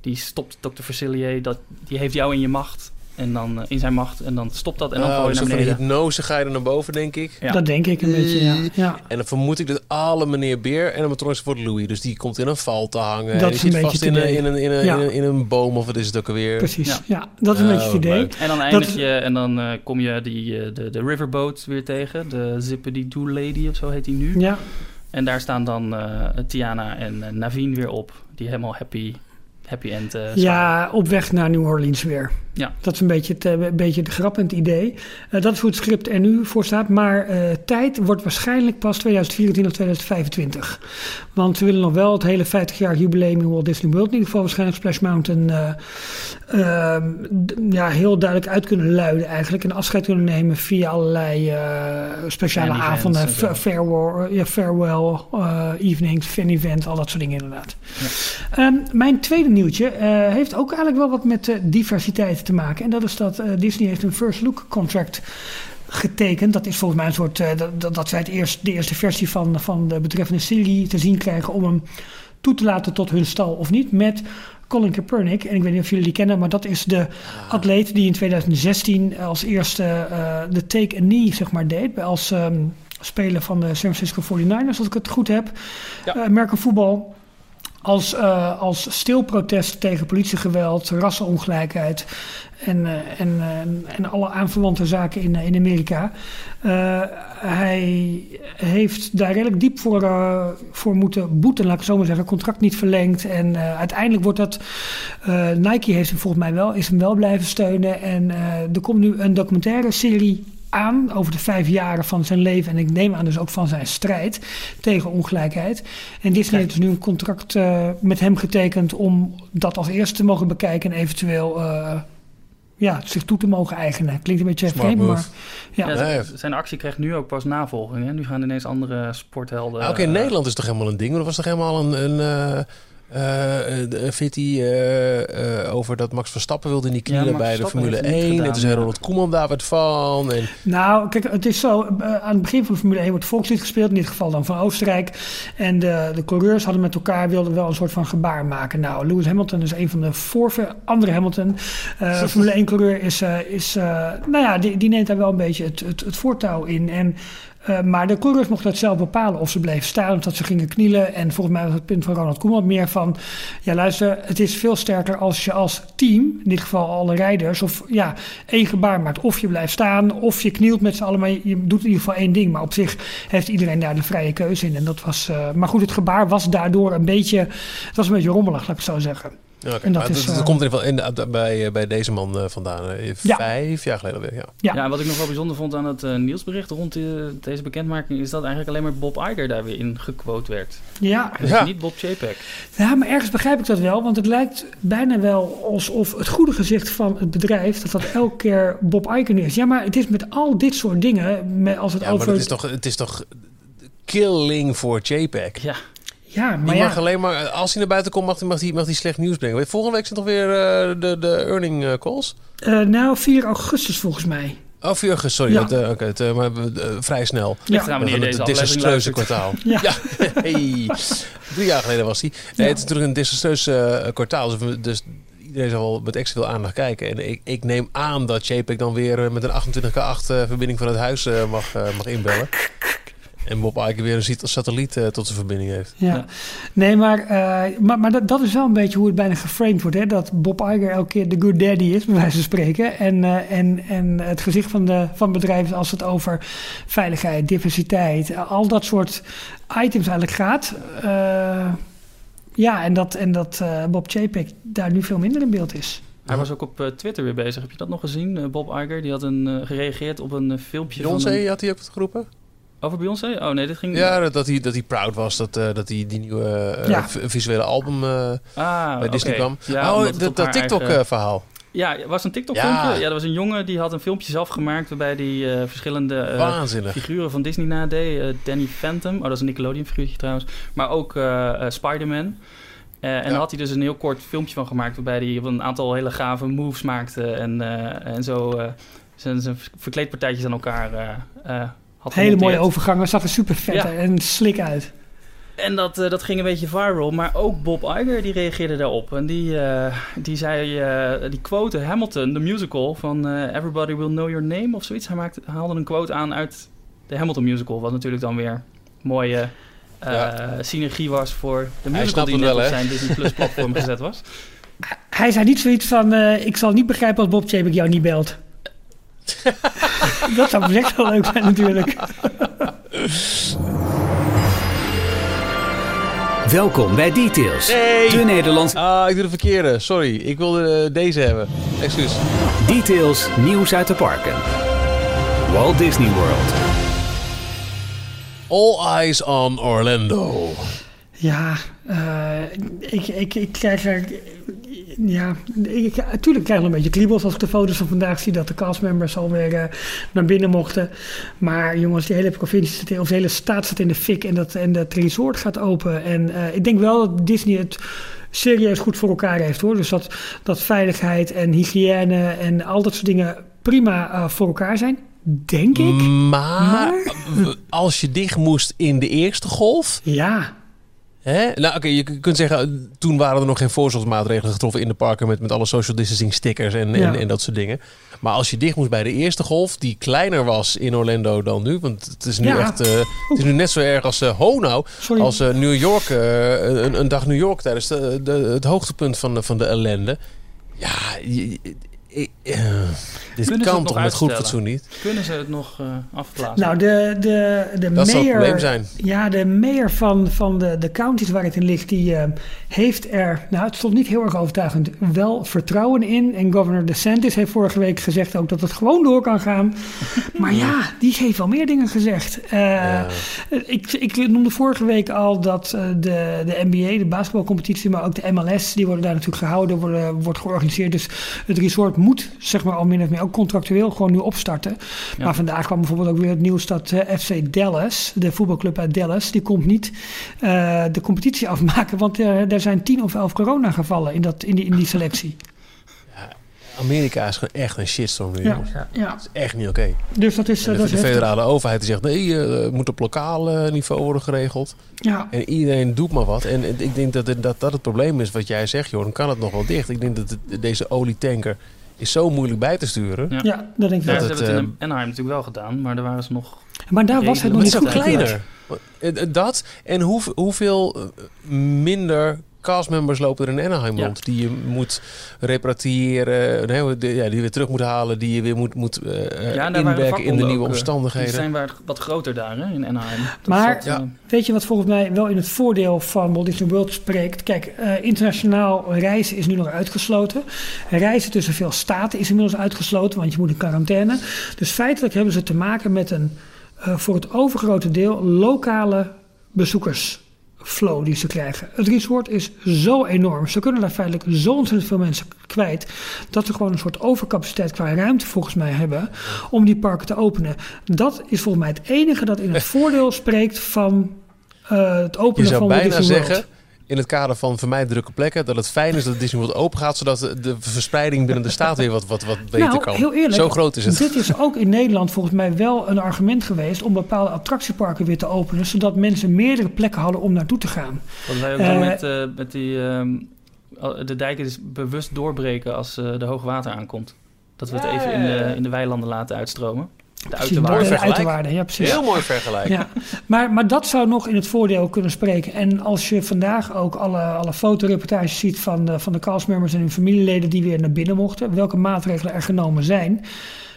die stopt Dr. Facilier. Dat, die heeft jou in je macht. En dan eh, in zijn macht. En dan stopt dat en dan Oh, gooi je naar van beneden. hypnose ga je er naar boven, denk ik. Ja. Dat denk ik een beetje, ja. ja. En dan vermoed ik dat alle meneer Beer en animatronics wordt Louis. Dus die komt in een val te hangen. Dat die is een zit beetje vast het in een, idee. in, een, in, een, Ja. in, een, in een boom of wat is het ook alweer. Precies, ja. Ja. dat is een Oh, beetje het idee. leuk. En dan eindig je en dan eh, kom je die, eh, de, de riverboat weer tegen. De Zippity Doo Lady of zo heet die nu. Ja, En daar staan dan eh, Tiana en eh, Naveen weer op. Die helemaal happy, happy end eh, zijn. ja, op weg naar New Orleans weer. Ja. Dat is een beetje het, een beetje de grap en het idee. Eh, dat is hoe het script er nu voor staat. Maar eh, tijd wordt waarschijnlijk pas 2024 of 2025. Want we willen nog wel het hele 50 jaar jubileum in Walt Disney World... in ieder geval waarschijnlijk Splash Mountain... eh, ehm, ja, heel duidelijk uit kunnen luiden eigenlijk. En afscheid kunnen nemen via allerlei speciale Fan avonden. Farewell, ja, farewell evenings, fan event, al dat soort dingen inderdaad. Ehm, mijn tweede nieuwtje heeft ook eigenlijk wel wat met eh, te maken. En dat is dat eh, Disney heeft een first look contract getekend. Dat is volgens mij een soort, eh, dat, dat, zij het eerst, de eerste versie van, van de betreffende serie te zien krijgen om hem toe te laten tot hun stal of niet. Met Colin Kaepernick. En ik weet niet of jullie die kennen, maar dat is de atleet die in 2016 als eerste eh, de take a knee zeg maar deed. bij- Als ehm, speler van de San Francisco 49ers, als ik het goed heb. Ja. Eh, American voetbal. Als, eh, als stil protest tegen politiegeweld, rassenongelijkheid en, eh, en, eh, en alle aanverwante zaken in, in Amerika. Hij heeft daar redelijk diep voor, voor moeten boeten, laat ik zo maar zeggen. Contract niet verlengd. En uiteindelijk wordt dat. Nike heeft hem volgens mij wel, is hem wel blijven steunen. En er komt nu een documentaire serie aan over de vijf jaren van zijn leven. En ik neem aan dus ook van zijn strijd tegen ongelijkheid. En Disney heeft dus nu een contract eh, met hem getekend om dat als eerste te mogen bekijken en eventueel eh, ja, zich toe te mogen eigenen. Klinkt een beetje vreemd, maar ja. Zijn actie krijgt nu ook pas navolging. Hè? Nu gaan ineens andere sporthelden... Ah, Oké, in eh, Nederland is toch helemaal een ding. maar Er was toch helemaal een, een eh, eh, fitty eh, eh, over dat Max Verstappen wilde niet knielen Max bij de Formule heeft het niet 1. en gedaan, toen zei ja. Ronald Koeman daar wat van. En, Nou, kijk, het is zo. aan het begin van de Formule 1 wordt volkslied gespeeld. In dit geval dan van Oostenrijk. En de, de coureurs hadden met elkaar wilden wel een soort van gebaar maken. Nou, Lewis Hamilton is een van de voorver... Andere Hamilton. Formule 1 coureur is... is nou ja, die, die neemt daar wel een beetje het, het, het voortouw in. En Eh, maar de coureurs mochten het zelf bepalen of ze bleven staan of dat ze gingen knielen. En volgens mij was het punt van Ronald Koeman meer van... ja luister, het is veel sterker als je als team, in dit geval alle rijders... of ja, één gebaar maakt. Of je blijft staan, of je knielt met z'n allen. Maar je doet in ieder geval één ding. Maar op zich heeft iedereen daar de vrije keuze in. En dat was, eh, maar goed, het gebaar was daardoor een beetje... het was een beetje rommelig, laat ik het zo zeggen. En dat Maar is, dat, dat eh, komt in ieder geval in, de- bij, eh, bij deze man eh, vandaan. Ja. Vijf jaar geleden weer, ja. Ja. Ja. wat ik nog wel bijzonder vond aan het nieuwsbericht rond deze bekendmaking... is dat eigenlijk alleen maar Bob Iger daar weer in gequote werd. Ja, Dus Ja. niet Bob Chapek. Ja, maar ergens begrijp ik dat wel. Want het lijkt bijna wel alsof het goede gezicht van het bedrijf... dat dat elke keer Bob Iken is. Ja, maar het is met al dit soort dingen... Met, als het Ja, maar over... het is toch, het is toch killing voor JPEG. Ja, Ja, maar Die ja, mag alleen maar, als hij naar buiten komt, mag hij, mag hij, mag hij slecht nieuws brengen. Volgende week zijn toch weer eh, de, de earning eh, calls? eh, nou 4 augustus volgens mij. Oh, 4 augustus, sorry. Ja. Oké, het, maar vrij snel. ligt Ja. Van deze het desastreuze kwartaal. Ja. hey. Drie jaar geleden was hij. Nee, het is natuurlijk een desastreus kwartaal. Dus, dus iedereen zal wel met extra veel aandacht kijken. En ik, ik neem aan dat JPEG dan weer met een 28K8 eh, verbinding van het huis mag, mag inbellen. En Bob Iger weer een ziet- satelliet eh, tot zijn verbinding heeft. Ja. Ja. Nee, maar, eh, maar, maar dat, dat is wel een beetje hoe het bijna geframed wordt. Hè? Dat Bob Iger elke keer de good daddy is, bij wijze van spreken. En, eh, en, en het gezicht van, de, van het bedrijf als het over veiligheid, diversiteit... al dat soort items eigenlijk gaat. Eh, ja, en dat, en dat eh, Bob Chapek daar nu veel minder in beeld is. Hij was ook op Twitter weer bezig. Heb je dat nog gezien? Bob Iger, die had een, eh, gereageerd op een filmpje Beyoncé van... een- had hij ook geroepen? Over Beyoncé? Oh nee, dit ging... Ja, dat- dat hij, dat hij proud was dat, eh, dat hij die nieuwe eh, Ja. v- visuele album eh, Ah, bij Disney oké. kwam. Ja, oh, dat, dat haar TikTok eigen- eh, verhaal. Ja, het was een TikTok Ja. filmpje. Ja, er was een jongen die had een filmpje zelf gemaakt... waarbij hij eh, verschillende eh, figuren van Disney nadeed. Eh, Danny Phantom, oh dat is een Nickelodeon figuurtje trouwens. Maar ook eh eh, Spider-Man. Eh, en Ja. daar had hij dus een heel kort filmpje van gemaakt... waarbij hij een aantal hele gave moves maakte... en, eh, en zo eh, zijn, zijn verkleedpartijtjes aan elkaar eh, eh, had Hele mooie gemonteerd. overgangen, zag er super vet Ja. en slik uit. En dat, eh, dat ging een beetje viral. Maar ook Bob Iger die reageerde daarop. En die, eh, die zei, eh, die quote Hamilton, de musical van eh, Everybody Will Know Your Name of zoiets. Hij maakte, haalde een quote aan uit de Hamilton musical. Wat natuurlijk dan weer mooie eh, Ja. synergie was voor de musical die net wel, op zijn Disney Plus platform gezet was. Hij zei niet zoiets van, eh, ik zal niet begrijpen als Bob Chapek jou niet belt. dat zou echt wel leuk zijn natuurlijk. Welkom bij Details. Nee. De Nederlands Ah, ik doe de verkeerde. Sorry, ik wilde eh, deze hebben. Excuus. Details nieuws uit de parken. Walt Disney World. All eyes on Orlando. Ja, eh, ik, ik, ik krijg er... Ja, ik, natuurlijk krijg ik nog een beetje kriebels als ik de foto's van vandaag zie... dat de castmembers alweer eh, naar binnen mochten. Maar jongens, die hele provincie, zit of de hele staat staat in de fik... en dat, en dat resort gaat open. En eh, ik denk wel dat Disney het serieus goed voor elkaar heeft, hoor. Dus dat, dat veiligheid en hygiëne en al dat soort dingen prima voor elkaar zijn. Denk ik. Maar, als je dicht moest in de eerste golf... Ja, Hè? Nou, oké, je kunt zeggen, toen waren er nog geen voorzorgsmaatregelen getroffen in de parken met, met alle social distancing stickers en, Ja. en, en dat soort dingen. Maar als je dicht moest bij de eerste golf, die kleiner was in Orlando dan nu, want het is nu Ja. echt, eh, het is nu net zo erg als, eh sorry. als eh, New York, eh, een, een dag New York tijdens de, de, het hoogtepunt van de, van de ellende. Ja, ik- eh, dit Kunnen ze het kan nog toch met goed fatsoen niet? Kunnen ze het nog eh afblazen? Nou, de, de, de Dat zal het mayor, probleem zijn. Ja, de mayor van, van de, de counties waar het in ligt, die eh, heeft er, nou het stond niet heel erg overtuigend, wel vertrouwen in. En governor DeSantis heeft vorige week gezegd ook dat het gewoon door kan gaan. Maar ja, die heeft wel meer dingen gezegd. Eh, Ja. ik, ik noemde vorige week al dat eh, de, de NBA, de basketbalcompetitie, maar ook de MLS, die worden daar natuurlijk gehouden, worden, wordt georganiseerd. Dus het resort moet, zeg maar al min of meer, ook contractueel gewoon nu opstarten. Ja. Maar vandaag kwam bijvoorbeeld ook weer het nieuws dat eh, FC Dallas, de voetbalclub uit Dallas, die komt niet eh, de competitie afmaken, want eh, er zijn tien of elf coronagevallen in, dat, in, die, in die selectie. Amerika is gewoon echt een shitstorm nu, Ja, ja. Dat is echt niet oké. Dus dat is, En eh, de, dat de is heftig. federale overheid die zegt nee, eh, moet op lokaal niveau worden geregeld. Ja. En iedereen doet maar wat. En ik denk dat het, dat, dat het probleem is wat jij zegt, joh. Dan kan het nog wel dicht. Ik denk dat het- deze olietanker is zo moeilijk bij te sturen. Ja. Ja, dat denk ik Ja, wel. ze het, hebben het in eh, Anaheim natuurlijk wel gedaan, maar daar waren ze nog... Maar daar was het nog niet uitgelegd. kleiner. Eh, eh, Dat en hoe, hoeveel eh, minder castmembers lopen er in Anaheim Ja. rond. Die je moet repatriëren, nee, de- ja, die je weer terug moet halen. Die je weer moet, moet Ja, inwerken in de nieuwe ook, eh, omstandigheden. Die zijn waar wat groter daar hè, in Anaheim. Dat Maar- Ja. Weet je wat volgens mij wel in het voordeel van Walt Disney World spreekt? Kijk, eh, internationaal reizen is nu nog uitgesloten. Reizen tussen veel staten is inmiddels uitgesloten, want je moet in quarantaine. Dus feitelijk hebben ze te maken met een eh, voor het overgrote deel lokale bezoekersflow die ze krijgen. Het resort is zo enorm. Ze kunnen daar feitelijk zo ontzettend veel mensen kwijt. Dat ze gewoon een soort overcapaciteit qua ruimte volgens mij hebben om die parken te openen. Dat is volgens mij het enige dat in het voordeel spreekt van eh, het openen van Walt Disney World. zeggen, in het kader van vermijd drukke plekken, dat het fijn is dat Disney World open gaat, zodat de, verspreiding binnen de staat weer wat, wat, wat beter nou, kan. heel eerlijk, Zo groot is het. Dit is ook in Nederland volgens mij wel een argument geweest om bepaalde attractieparken weer te openen, zodat mensen meerdere plekken hadden om naartoe te gaan. Wat wij ook Eh, doen met, eh, met die... ehm, de dijken is bewust doorbreken als eh, de hoogwater aankomt. Dat we het even in de, in de weilanden laten uitstromen. De Precies, uiterwaarden. Mooi de vergelijk. uiterwaarden, ja precies. Heel mooi vergelijk. Ja, maar, maar dat zou nog in het voordeel kunnen spreken. En als je vandaag ook alle, alle fotoreportages ziet van de, van de castmembers en hun familieleden die weer naar binnen mochten, welke maatregelen er genomen zijn.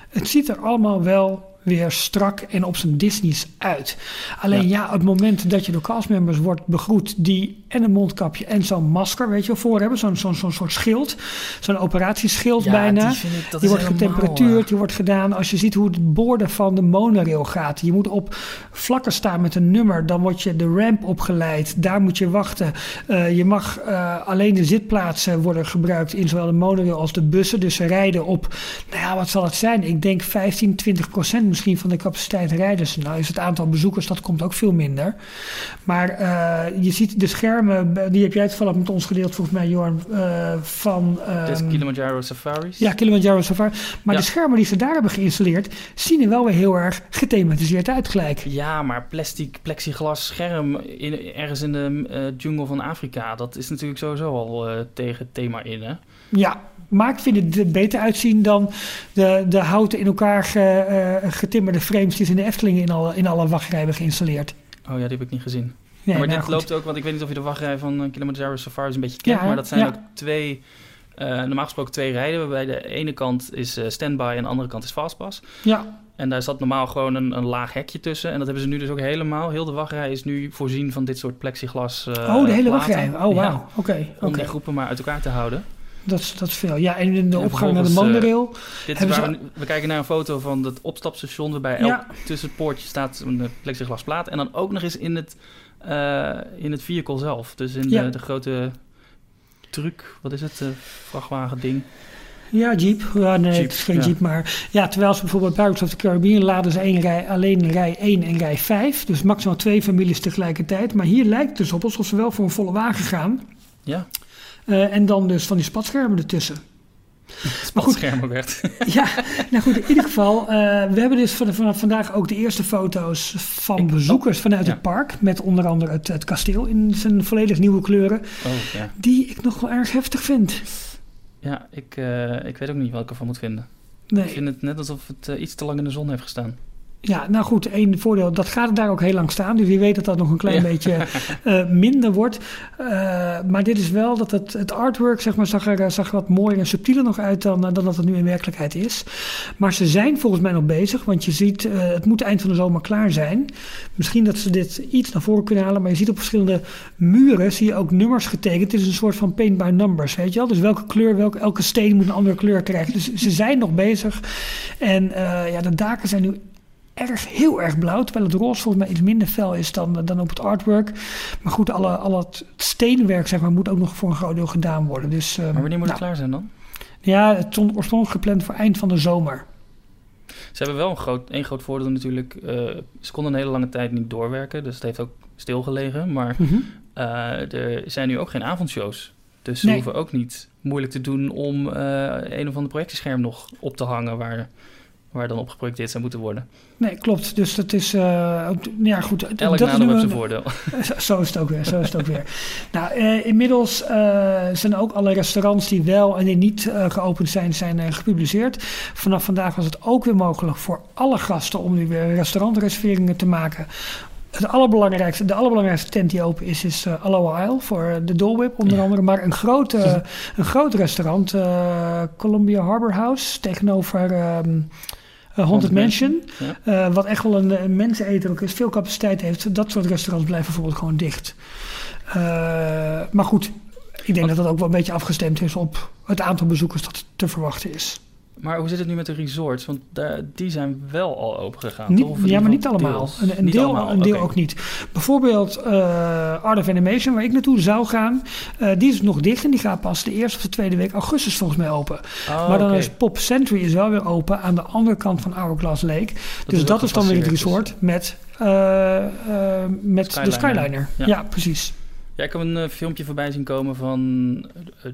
Het ziet er allemaal wel weer strak en op zijn Disney's uit. Alleen ja, het moment dat je door castmembers wordt begroet die en een mondkapje en zo'n masker, weet je wel, voor hebben, zo'n zo'n zo'n soort schild, zo'n operatieschild Ja, bijna. die ik- wordt helemaal, getemperatuurd, eh, die wordt gedaan. Als je ziet hoe het borden van de monorail gaat. Je moet op vlakken staan met een nummer. Dan word je de ramp opgeleid. Daar moet je wachten. Eh, je mag eh, alleen de zitplaatsen worden gebruikt in zowel de monorail als de bussen. Dus ze rijden op, nou ja, wat zal het zijn? Ik denk 15, 20 procent misschien van de capaciteit rijden ze. Nou is het aantal bezoekers, dat komt ook veel minder. Maar eh, je ziet de schermen, die heb jij toevallig met ons gedeeld volgens mij, Jorn, eh, van... Ehm, Kilimanjaro Safaris. ja, Kilimanjaro Safari. Maar Ja. de schermen die ze daar hebben geïnstalleerd, zien er wel weer heel erg gethematiseerd uit gelijk. Ja, maar plastic, plexiglas scherm in, ergens in de eh, jungle van Afrika, dat is natuurlijk sowieso al tegen het thema in, hè? Ja, maar ik vind het er beter uitzien dan de, de houten in elkaar ge- eh, getimmerde frames die ze in de Efteling in alle, in alle wachtrijen hebben geïnstalleerd. Oh ja, die heb ik niet gezien. Nee, maar nou dit goed. loopt ook, want ik weet niet of je de wachtrij van eh, Kilimanjaro Safaris een beetje kent, Ja, maar dat zijn ja. ook twee, eh, normaal gesproken twee rijden, waarbij de ene kant is eh, standby en de andere kant is fastpass. Ja, En daar zat normaal gewoon een, een laag hekje tussen. En dat hebben ze nu dus ook helemaal. Heel de wachtrij is nu voorzien van dit soort plexiglas. oh, de hele platen. wachtrij. Oh, Ja, wauw. Oké, om die groepen maar uit elkaar te houden. Dat, is- dat is veel. Ja, en in de En opgang naar de eh, monorail. Dit is Hebben waar ze- we, we kijken naar een foto van het opstapstation, waarbij elk tussen het poortje staat een eh, plexiglasplaat. En dan ook nog eens in het, eh, in het vehicle zelf. Dus in de, de grote truck, wat is het, eh, vrachtwagen ding. Ja, Jeep. Ja, nee, Jeep, het is geen ja. Jeep, maar ja, terwijl ze bijvoorbeeld Pirates of the Caribbean laden ze één rij, alleen rij 1 en rij 5. Dus maximaal twee families tegelijkertijd. Maar hier lijkt het dus op alsof ze wel voor een volle wagen gaan. Ja, Eh, en dan dus van die spatschermen ertussen. Maar goed, schermen werd. ja, nou goed, in ieder geval. eh, we hebben dus van- vanaf vandaag ook de eerste foto's van bezoekers vanuit ja. het park. Met onder andere het, het kasteel in zijn volledig nieuwe kleuren. Oh, ja. Die ik nog wel erg heftig vind. Ja, ik, eh, ik weet ook niet wat ik ervan moet vinden. Nee. Ik vind het net alsof het iets te lang in de zon heeft gestaan. Ja, nou goed, één voordeel, dat gaat daar ook heel lang staan. Dus wie weet dat dat nog een klein Ja. beetje eh, minder wordt. Eh, maar dit is wel dat het, het artwork zeg maar, zag, er, zag er wat mooier en subtieler nog uit dan, dan dat het nu in werkelijkheid is. Maar ze zijn volgens mij nog bezig, want je ziet, eh, het moet eind van de zomer klaar zijn. Misschien dat ze dit iets naar voren kunnen halen, maar je ziet op verschillende muren zie je ook nummers getekend. Het is een soort van paint by numbers, weet je wel. Dus welke kleur, welke, elke steen moet een andere kleur krijgen. Dus ze zijn nog bezig. En ja, de daken zijn nu erg, heel erg blauw. Terwijl het roze volgens mij iets minder fel is dan, dan op het artwork. Maar goed, alle, alle het steenwerk zeg maar, moet ook nog voor een groot deel gedaan worden. Dus, eh, Maar wanneer moet het nou, klaar zijn dan? Ja, het stond oorspronkelijk gepland voor eind van de zomer. Ze hebben wel een groot, één groot voordeel natuurlijk. eh, ze konden een hele lange tijd niet doorwerken, dus het heeft ook stilgelegen. Maar Mhm. eh, er zijn nu ook geen avondshows. Dus ze Nee. hoeven ook niet moeilijk te doen om eh, een of ander projectiescherm nog op te hangen waar waar dan op geprojecteerd zou moeten worden. Nee, klopt. Dus dat is... ook- ja, goed. Elk dat nadeel heeft een- zijn voordeel. Zo- is het ook weer. Zo is het ook weer. Nou, eh, inmiddels eh, zijn ook alle restaurants die wel en die niet geopend zijn, zijn gepubliceerd. Vanaf vandaag was het ook weer mogelijk voor alle gasten om nu weer restaurantreserveringen te maken. Het allerbelangrijkste, de allerbelangrijkste tent die open is, is uh, Aloha Isle voor de Dole onder Ja. andere. Maar een groot, een groot restaurant, Columbia Harbor House, tegenover ehm eh, Haunted Mansion. Ja. Eh, wat echt wel een, een menseneter ook is, veel capaciteit heeft. Dat soort restaurants blijven bijvoorbeeld gewoon dicht. Eh, maar goed, ik denk dat dat ook wel een beetje afgestemd is op het aantal bezoekers dat te verwachten is. Maar hoe zit het nu met de resorts? Want daar, die zijn wel al open gegaan. Niet, toch? Ja, maar niet allemaal. deels? Een, een Niet deel, allemaal, een deel ook niet. Bijvoorbeeld eh, Art of Animation, waar ik naartoe zou gaan, eh, die is nog dicht en die gaat pas de eerste of de tweede week augustus volgens mij open. Oh, maar dan is Pop Century is wel weer open aan de andere kant van Hourglass Lake. dus is dat is dan weer het gefaseerd, resort met, eh, eh, met de Skyliner. Ja, Ja. precies. Ja, ik heb een eh, filmpje voorbij zien komen van eh,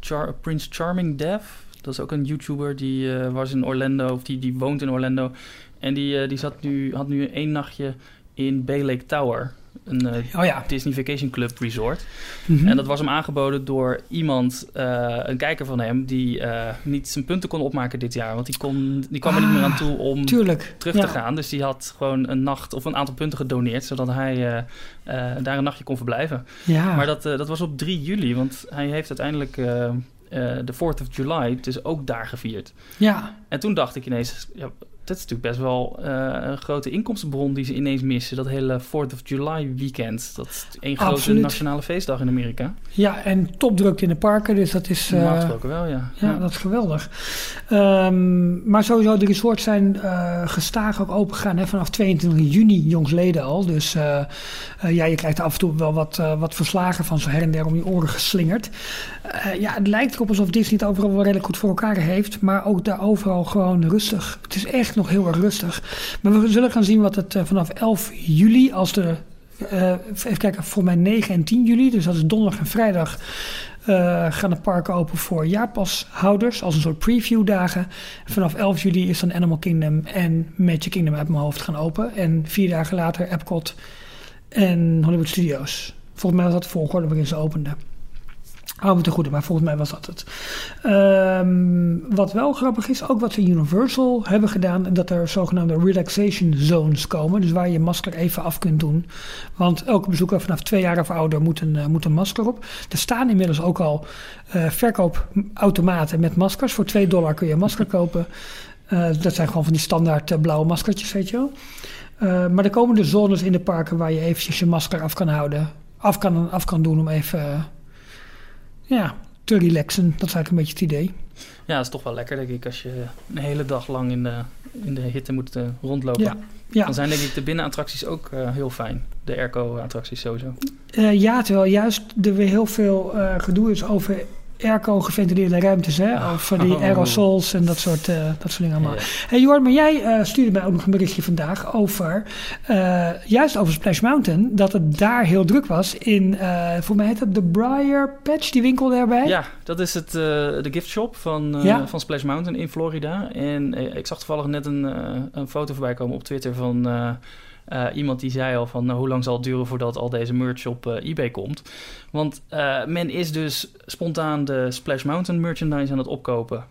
Char- Prince Charming Dev. Dat is ook een YouTuber die eh, was in Orlando, of die, die woont in Orlando. En die, eh, die zat nu, had nu één nachtje in Bay Lake Tower. Een eh, Oh ja. Disney Vacation Club resort. Mhm. En dat was hem aangeboden door iemand, een kijker van hem, die niet zijn punten kon opmaken dit jaar. Want die, kon, die kwam er niet meer aan toe om Tuurlijk. terug ja. te gaan. Dus die had gewoon een nacht of een aantal punten gedoneerd, zodat hij daar een nachtje kon verblijven. Ja. Maar dat, dat was op 3 juli, want hij heeft uiteindelijk de 4th of July dus ook daar gevierd. ja. En toen dacht ik ineens, ja, dat is natuurlijk best wel eh, een grote inkomstenbron die ze ineens missen. Dat hele 4th of July weekend. Dat is één grote Absoluut. nationale feestdag in Amerika. ja, en topdrukte in de parken, dus dat is... Normaal eh, gesproken wel, ja. Ja, dat is geweldig. Ehm, maar sowieso, de resorts zijn eh gestaag ook open gegaan hè, vanaf 22 juni jongsleden al. Dus ja, je krijgt af en toe wel wat, wat verslagen van zo her en der om je oren geslingerd. Ja, het lijkt erop alsof Disney het overal wel redelijk goed voor elkaar heeft. Maar ook daar overal gewoon rustig. Het is echt nog heel erg rustig. Maar we zullen gaan zien wat het eh, vanaf 11 juli, als de... eh, even kijken, voor mij 9 en 10 juli, dus dat is donderdag en vrijdag, eh, gaan de parken open voor jaarpashouders als een soort previewdagen. Vanaf 11 juli is dan Animal Kingdom en Magic Kingdom uit mijn hoofd gaan open. En vier dagen later Epcot en Hollywood Studios. Volgens mij was dat de volgorde waarin ze openden. Hou me te goede, maar volgens mij was dat het. Ehm, wat wel grappig is, ook wat ze Universal hebben gedaan, dat er zogenaamde relaxation zones komen. Dus waar je masker even af kunt doen. Want elke bezoeker vanaf twee jaar of ouder moet een, eh, masker op. Er staan inmiddels ook al eh, verkoopautomaten met maskers. Voor 2 dollar kun je een masker kopen. Eh, dat zijn gewoon van die standaard blauwe maskertjes, weet je wel. Maar er komen dus zones in de parken waar je eventjes je masker af kan houden. Af kan, af kan doen om even ja, te relaxen. Dat is eigenlijk een beetje het idee. Ja, dat is toch wel lekker, denk ik, als je een hele dag lang in de, in de hitte moet eh, rondlopen. Ja, ja. Dan zijn denk ik de binnenattracties ook eh, heel fijn. De airco-attracties sowieso. Eh, ja, terwijl juist er weer heel veel gedoe is over airco geventileerde ruimtes. Hè? Over die Oh. aerosols en dat soort, eh, dat soort dingen allemaal. Ja. Hey Jorn, maar jij eh, stuurde mij ook nog een berichtje vandaag over, eh, juist over Splash Mountain, dat het daar heel druk was in, eh voor mij heet het de Briar Patch, die winkel daarbij. Ja, dat is het, eh, de gift shop van, eh, Ja. van Splash Mountain in Florida. En eh, ik zag toevallig net een, eh, een foto voorbij komen op Twitter van eh, iemand die zei al van nou, hoe lang zal het duren voordat al deze merch op eh, eBay komt. Want eh, men is dus spontaan de Splash Mountain merchandise aan het opkopen.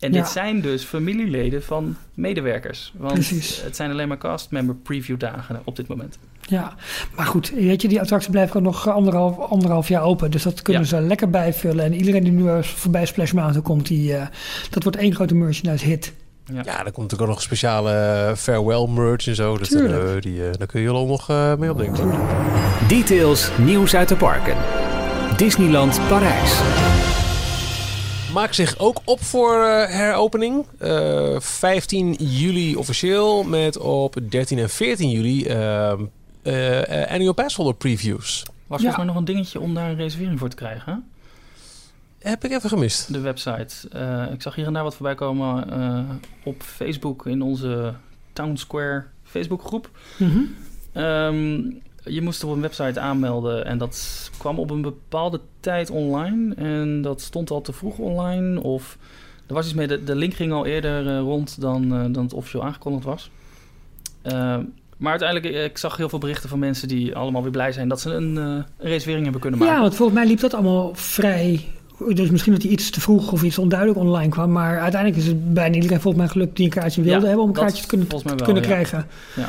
En Ja. dit zijn dus familieleden van medewerkers. Want Precies. het zijn alleen maar castmember preview dagen op dit moment. Ja, maar goed, weet je, die attractie blijft ook nog anderhalf, anderhalf jaar open. Dus dat kunnen Ja. ze lekker bijvullen. En iedereen die nu voorbij Splash Mountain komt, die, dat wordt één grote merchandise hit. Ja, er komt natuurlijk ook nog speciale eh, farewell merch en zo. Dus die, eh, daar kun je al nog eh, mee opdenken. Details, nieuws uit de parken. Disneyland Parijs. Maak zich ook op voor eh, heropening. Eh, 15 juli officieel met op 13 en 14 juli ehm, eh, eh, annual passholder previews. Was Ja. volgens mij nog een dingetje om daar een reservering voor te krijgen. Heb ik even gemist. De website. Eh, ik zag hier en daar wat voorbij komen eh, op Facebook in onze Town Square Facebookgroep. Mhm. Ehm, je moest op een website aanmelden en dat kwam op een bepaalde tijd online. En dat stond al te vroeg online of Er was iets mee, de, de link ging al eerder eh, rond dan, eh, dan het officieel aangekondigd was. Eh, maar uiteindelijk, ik zag heel veel berichten van mensen die allemaal weer blij zijn dat ze een, eh, een reservering hebben kunnen maken. Ja, want volgens mij liep dat allemaal vrij. Dus misschien dat hij iets te vroeg of iets onduidelijk online kwam. Maar uiteindelijk is het bijna iedereen volgens mij gelukt die een kaartje wilde Ja, hebben om een kaartje te kunnen, te kunnen ja. krijgen. Ja.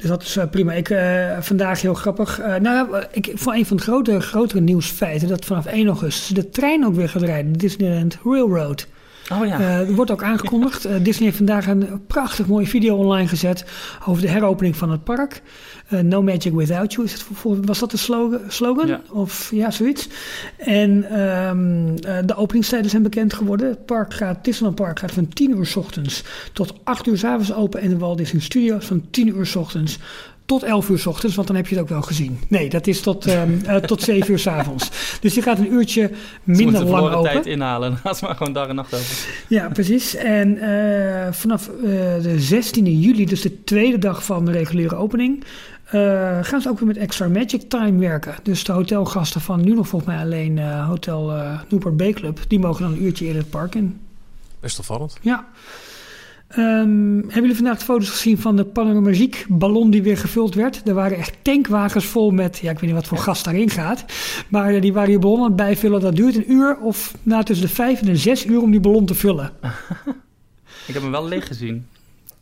Dus dat is eh, prima. Ik, eh, vandaag heel grappig. Eh, nou, ja, ik vond een van de grote, grotere nieuwsfeiten dat vanaf 1 augustus de trein ook weer gaat rijden. De Disneyland Railroad. Oh ja. Eh, er wordt ook aangekondigd. Eh, Disney heeft vandaag een prachtig mooie video online gezet over de heropening van het park. Eh, no Magic Without You. Is het, voor- was dat de slogan? slogan? Ja. Of ja, zoiets. En ehm, eh, de openingstijden zijn bekend geworden. Het park gaat, Disneyland Park gaat van 10 uur s ochtends tot 8 uur s avonds open. En de Walt Disney Studios van 10 uur s ochtends tot 11 uur s ochtends, want dan heb je het ook wel gezien. Nee, dat is tot, ehm, eh, tot 7 uur s avonds. Dus die gaat een uurtje minder lang open. tijd inhalen. Ze maar gewoon dag en nacht open. Ja, precies. En eh, vanaf eh, de 16e juli, dus de tweede dag van de reguliere opening, eh, gaan ze ook weer met extra Magic Time werken. Dus de hotelgasten van nu nog volgens mij alleen eh, Hotel eh Newport Bay Club, die mogen dan een uurtje eerder het park in. Best opvallend. Ja. Ehm, hebben jullie vandaag de foto's gezien van de Panoramiek ballon die weer gevuld werd? Er waren echt tankwagens vol met, ja, ik weet niet wat voor gas daarin gaat. Maar eh, die waren die ballon aan het bijvullen. Dat duurt een uur of na tussen de vijf en de zes uur om die ballon te vullen. Ik heb hem wel leeg gezien.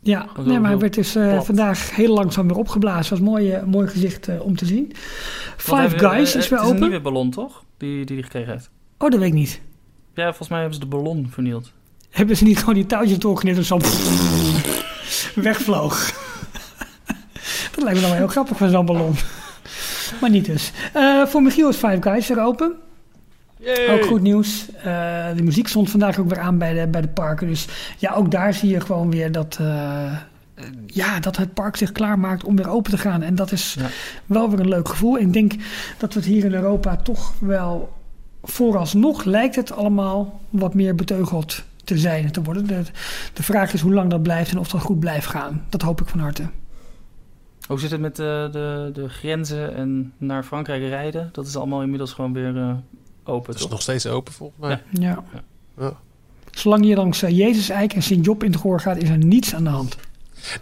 Ja, nee, maar hij werd dus eh, vandaag heel langzaam weer opgeblazen. was een mooi, eh, mooi gezicht om te zien. Five Guys is weer Het is een open. nieuwe ballon, toch? Die die hij gekregen heeft. Oh, dat weet ik niet. Ja, volgens mij hebben ze de ballon vernield. Hebben ze niet gewoon die touwtjes doorgeknipt en zo wegvloog? dat lijkt me dan wel heel grappig van zo'n ballon. maar niet dus. Eh, voor Michiel is Five Guys weer open. Ook goed nieuws. Eh, de muziek stond vandaag ook weer aan bij de, bij de parken. Dus ja, ook daar zie je gewoon weer dat, eh, ja, dat het park zich klaarmaakt om weer open te gaan. En dat is Ja. wel weer een leuk gevoel. Ik denk dat we het hier in Europa toch wel vooralsnog lijkt het allemaal wat meer beteugeld te zijn en te worden. De, de vraag is hoe lang dat blijft en of dat goed blijft gaan. Dat hoop ik van harte. Hoe zit het met de, de, de grenzen en naar Frankrijk rijden? Dat is allemaal inmiddels gewoon weer eh, open, Het is toch? nog steeds open volgens mij. Ja. Ja. Ja. Zolang je langs eh, Jezus Eik en Sint-Job in het gehoor gaat, is er niets aan de hand.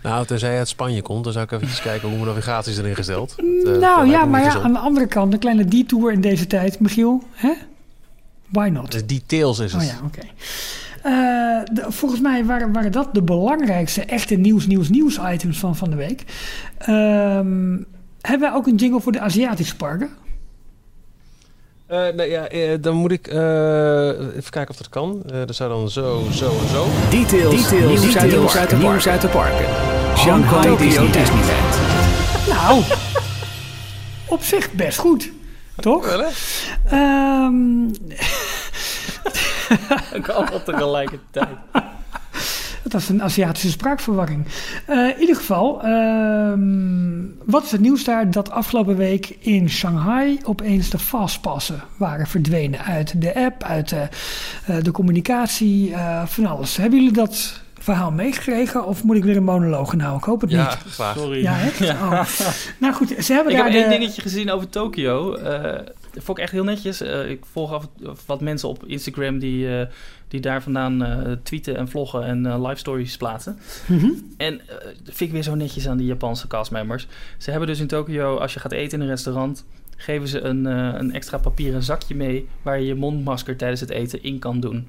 Nou, tenzij je uit Spanje komt, dan zou ik even kijken hoe mijn navigatie is erin gesteld. Dat, eh, nou ja, maar ja, aan de andere kant, een kleine detour in deze tijd, Michiel. Hè? Why not? Dus details is het. Oh ja, oké. Eh, de- volgens mij waren, waren dat de belangrijkste echte nieuws, nieuws, nieuws items van, van de week. Ehm, hebben wij ook een jingle voor de Aziatische parken? Eh, nee, ja, eh, dan moet ik eh, even kijken of dat kan. Eh dat zou dan zo, zo en zo. Details, nieuws, uit, de parken. nieuws uit de parken. Shanghai Disney Disneyland. Nou, op zich best goed. Toch? Ehm, Ik allemaal tegelijkertijd. dat was een Aziatische spraakverwarring. Eh, in ieder geval, ehm, wat is het nieuws daar? Dat afgelopen week in Shanghai opeens de fastpassen waren verdwenen uit de app, uit de, eh, de communicatie, eh, van alles. Hebben jullie dat verhaal meegekregen of moet ik weer een monoloog gaan houden? Ik hoop het Ja, niet. graag. Sorry. Ja, echt? Oh. Nou goed, ze hebben Ik daar heb de... één dingetje gezien over Tokio. Dat vond ik echt heel netjes. Eh, ik volg af wat mensen op Instagram die, eh, die daar vandaan eh, tweeten en vloggen en live stories plaatsen. Mhm. En dat vind ik weer zo netjes aan die Japanse castmembers. Ze hebben dus in Tokio, als je gaat eten in een restaurant, geven ze een, een extra papieren zakje mee waar je je mondmasker tijdens het eten in kan doen.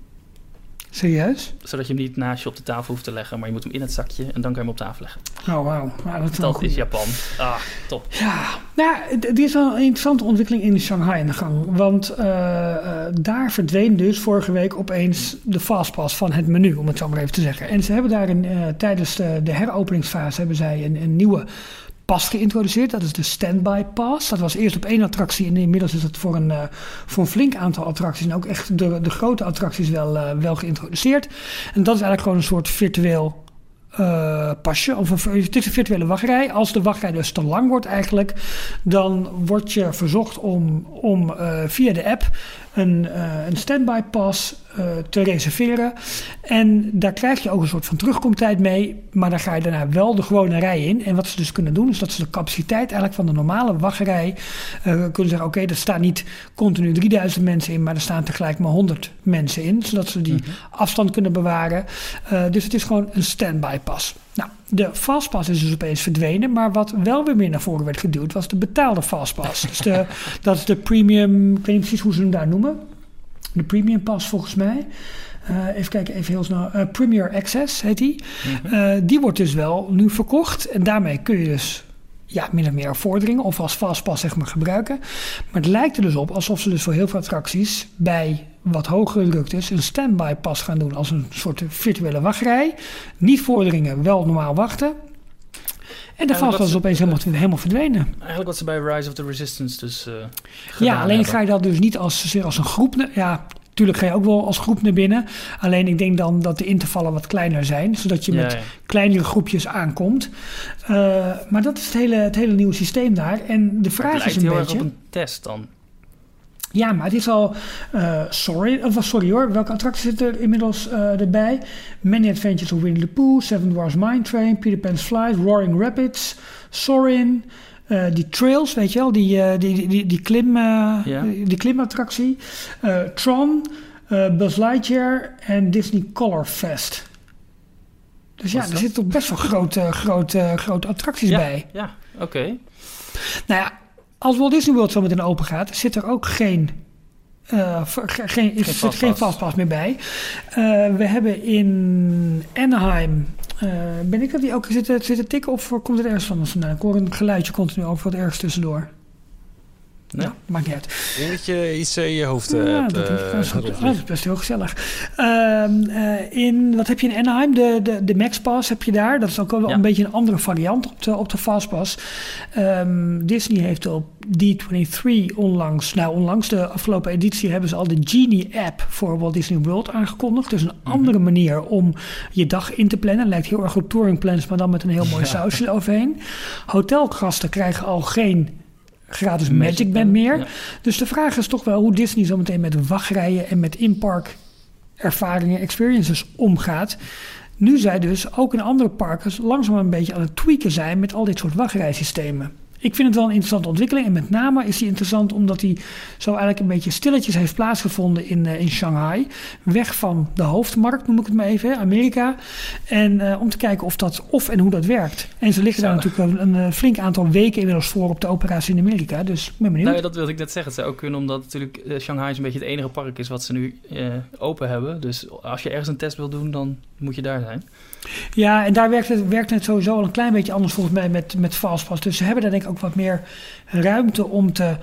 Serieus? Zodat je hem niet naast je op de tafel hoeft te leggen, maar je moet hem in het zakje en dan kan je hem op tafel leggen. Oh, wauw. Nou, dat is Dat Japan. Ah, top. Ja, nou, ja, d- er is wel een interessante ontwikkeling in Shanghai aan de gang. Want eh, eh, daar verdween dus vorige week opeens de fastpass van het menu, om het zo maar even te zeggen. En ze hebben daar een, eh, tijdens de, de heropeningsfase hebben zij een, een nieuwe pas geïntroduceerd. Dat is de Standby Pass. Dat was eerst op één attractie en inmiddels is het voor een, eh, voor een flink aantal attracties en ook echt de, de grote attracties wel, eh, wel geïntroduceerd. En dat is eigenlijk gewoon een soort virtueel eh, pasje. Of een, het is een virtuele wachtrij. Als de wachtrij dus te lang wordt eigenlijk, dan word je verzocht om, om via de app een, eh, een standby pas eh, te reserveren. En daar krijg je ook een soort van terugkomtijd mee. Maar dan ga je daarna wel de gewone rij in. En wat ze dus kunnen doen, is dat ze de capaciteit eigenlijk van de normale wachtrij eh, kunnen zeggen: oké, er staan niet continu 3000 mensen in, maar er staan tegelijk maar 100 mensen in. Zodat ze die afstand kunnen bewaren. Dus het is gewoon een standby pas. Nou, de fastpass is dus opeens verdwenen. Maar wat wel weer meer naar voren werd geduwd, was de betaalde fastpass. dus de, dat is de premium, ik weet niet precies hoe ze hem daar noemen. De premium pass volgens mij. Eh, even kijken, even heel snel. Eh, Premier Access heet die. Eh, die wordt dus wel nu verkocht. En daarmee kun je dus ja, min of meer vorderingen of als fastpass zeg maar gebruiken. Maar het lijkt er dus op alsof ze dus voor heel veel attracties bij wat hogere druktes een standby pas gaan doen als een soort virtuele wachtrij. Niet vorderingen, wel normaal wachten. En de is ze- opeens helemaal, helemaal verdwenen. Eigenlijk wat ze bij Rise of the Resistance dus eh gedaan Ja, alleen hebben. ga je dat dus niet als, als een groep. Ja, natuurlijk ga je ook wel als groep naar binnen. Alleen ik denk dan dat de intervallen wat kleiner zijn. Zodat je Ja, met ja. kleinere groepjes aankomt. Eh, maar dat is het hele, het hele nieuwe systeem daar. En de vraag Het is een beetje... op een test dan. Ja, maar het is al... eh, sorry, of, sorry hoor, welke attracties zitten er inmiddels eh, erbij? Many Adventures of Winnie the Pooh, Seven Dwarfs Mine Train, Peter Pan's Flight, Roaring Rapids, Sorin... eh, die trails, weet je wel, die, die, die, die, klim, die klimattractie. Tron, Buzz Lightyear en Disney Color Fest. Dus ja, er zitten toch best wel grote, grote, grote attracties Ja, bij. ja oké. Nou ja, als Walt Disney World zo meteen open gaat, zit er ook geen, ge- geen, is- zit fastpass. geen fastpass meer bij. Eh, we hebben in Anaheim, eh, ben ik dat die ook zitten, zitten tikken of komt het ergens van ons vandaan? Ik hoor een geluidje continu over wat ergens tussendoor. Nee. Nou, maakt niet uit. Ik denk dat je iets in je hoofd eh, Ja, hebt. dat, eh, is, dat is goed. rondvliegen. Oh, dat is best heel gezellig. Ehm, eh, in, wat heb je in Anaheim? De, de, de Max Pass heb je daar. Dat is ook wel Ja. een beetje een andere variant op de, op de Fastpass. Ehm, Disney heeft op D23 onlangs, nou onlangs de afgelopen editie, hebben ze al de Genie-app voor Walt Disney World aangekondigd. Dus een andere manier om je dag in te plannen. Lijkt heel erg op touring plans, maar dan met een heel mooi sausje overheen. Hotelgasten krijgen al geen gratis Magic, Magic Band meer. ja. Dus de vraag is toch wel hoe Disney zometeen met wachtrijen en met in-park ervaringen, experiences omgaat. Nu zij dus ook in andere parken langzaam een beetje aan het tweaken zijn met al dit soort wachtrijsystemen. Ik vind het wel een interessante ontwikkeling. En met name is die interessant omdat die zo eigenlijk een beetje stilletjes heeft plaatsgevonden in, eh, in Shanghai. Weg van de hoofdmarkt, noem ik het maar even, hè, Amerika. En eh, om te kijken of dat of en hoe dat werkt. En ze liggen daar natuurlijk een, een eh, flink aantal weken inmiddels voor op de operatie in Amerika. Dus ik ben benieuwd. Nou ja, dat wilde ik net zeggen. Het zou ook kunnen omdat natuurlijk Shanghai is een beetje het enige park is wat ze nu open hebben. Dus als je ergens een test wil doen, dan moet je daar zijn. Ja, en daar werkt het, werkt het sowieso al een klein beetje anders volgens mij met, met Fastpass. Dus ze hebben daar denk ik ook wat meer ruimte om te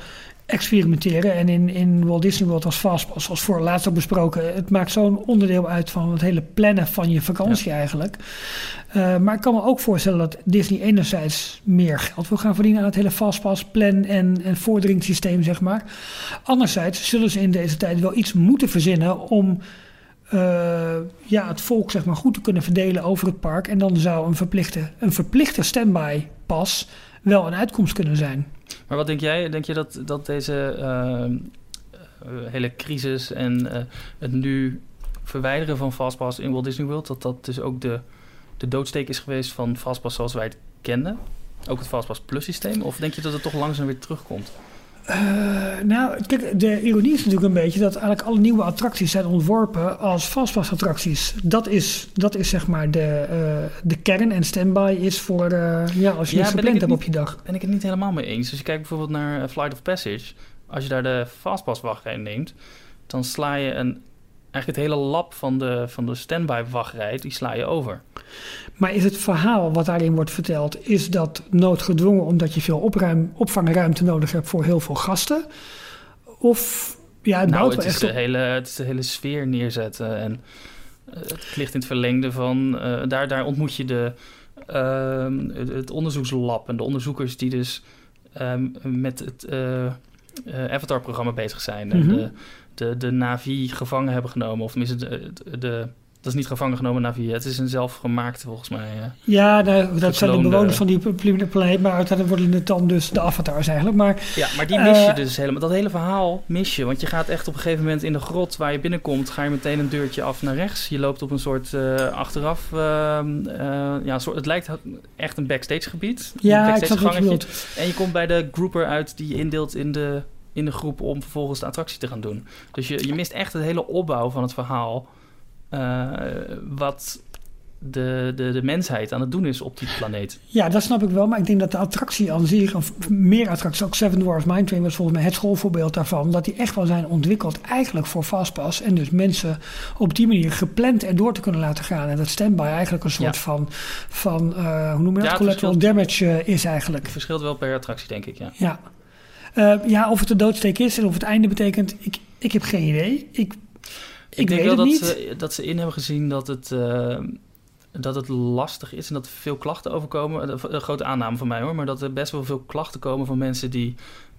experimenteren. En in, in Walt Disney World als Fastpass, zoals voor laatst ook besproken, het maakt zo'n onderdeel uit van het hele plannen van je vakantie eigenlijk. Eh, maar ik kan me ook voorstellen dat Disney enerzijds meer geld wil gaan verdienen aan het hele Fastpass plan en, en vorderingssysteem, zeg maar. Anderzijds zullen ze in deze tijd wel iets moeten verzinnen om eh, ja, het volk zeg maar, goed te kunnen verdelen over het park. En dan zou een verplichte, een verplichte standby pas wel een uitkomst kunnen zijn. Maar wat denk jij? Denk je dat, dat deze eh, eh, hele crisis en het nu verwijderen van Fastpass in Walt Disney World... dat dat dus ook de, de doodsteek is geweest van Fastpass zoals wij het kenden? Ook het Fastpass Plus systeem? Of denk je dat het toch langzaam weer terugkomt? Eh, nou, kijk, de ironie is natuurlijk een beetje dat eigenlijk alle nieuwe attracties zijn ontworpen als fastpass-attracties. Dat is, dat is zeg maar de, eh, de kern en standby is voor eh, ja, als je Ja, iets gepland hebt op je dag. Ben ik het niet helemaal mee eens. Als je kijkt bijvoorbeeld naar Flight of Passage. Als je daar de Fastpass wachtrij neemt, dan sla je een, eigenlijk het hele lab van de, van de standby wachtrij, die sla je over. Maar is het verhaal wat daarin wordt verteld, is dat noodgedwongen omdat je veel opruim, opvangruimte nodig hebt voor heel veel gasten? Of ja, het nou, het is, echt de op. hele, het is de hele sfeer neerzetten. En eh, het ligt in het verlengde van... eh, daar, daar ontmoet je de, ehm, het, het onderzoekslab en de onderzoekers die dus ehm, met het eh, Avatar-programma bezig zijn. En Mhm. de, de, de Navi gevangen hebben genomen. Of tenminste de, de, de Dat is niet gevangen genomen Navi. Het is een zelfgemaakte volgens mij. Ja, nou, dat zijn de bewoners van die pl- planeet, maar uiteindelijk worden het dan dus de avatars eigenlijk. Maar Ja, maar die mis je Eh, dus helemaal. Dat hele verhaal mis je. Want je gaat echt op een gegeven moment in de grot waar je binnenkomt, ga je meteen een deurtje af naar rechts. Je loopt op een soort eh, achteraf. ehm, eh, ja, soort, het lijkt echt een backstage gebied. ja, een ik gangetje. bedoelt. En je komt bij de grouper uit die je indeelt in de, in de groep om vervolgens de attractie te gaan doen. Dus je, je mist echt het hele opbouw van het verhaal. eh, wat de, de, de mensheid aan het doen is op die planeet. Ja, dat snap ik wel. Maar ik denk dat de attractie aan zich, of meer attracties, ook Seven Dwarfs Mine Train was volgens mij het schoolvoorbeeld daarvan. Dat die echt wel zijn ontwikkeld eigenlijk voor Fastpass. En dus mensen op die manier gepland erdoor te kunnen laten gaan. En dat standby eigenlijk een soort Ja. van, van eh, hoe noem je dat, Ja, damage eh, is eigenlijk. Het verschilt wel per attractie, denk ik, ja. Ja. Eh, ja, of het een doodsteek is en of het einde betekent, ik, ik heb geen idee. Ik, ik, Ik denk weet wel dat niet. ze, dat ze in hebben gezien dat het, eh, dat het lastig is en dat er veel klachten overkomen. Een een grote aanname van mij hoor, maar dat er best wel veel klachten komen van mensen die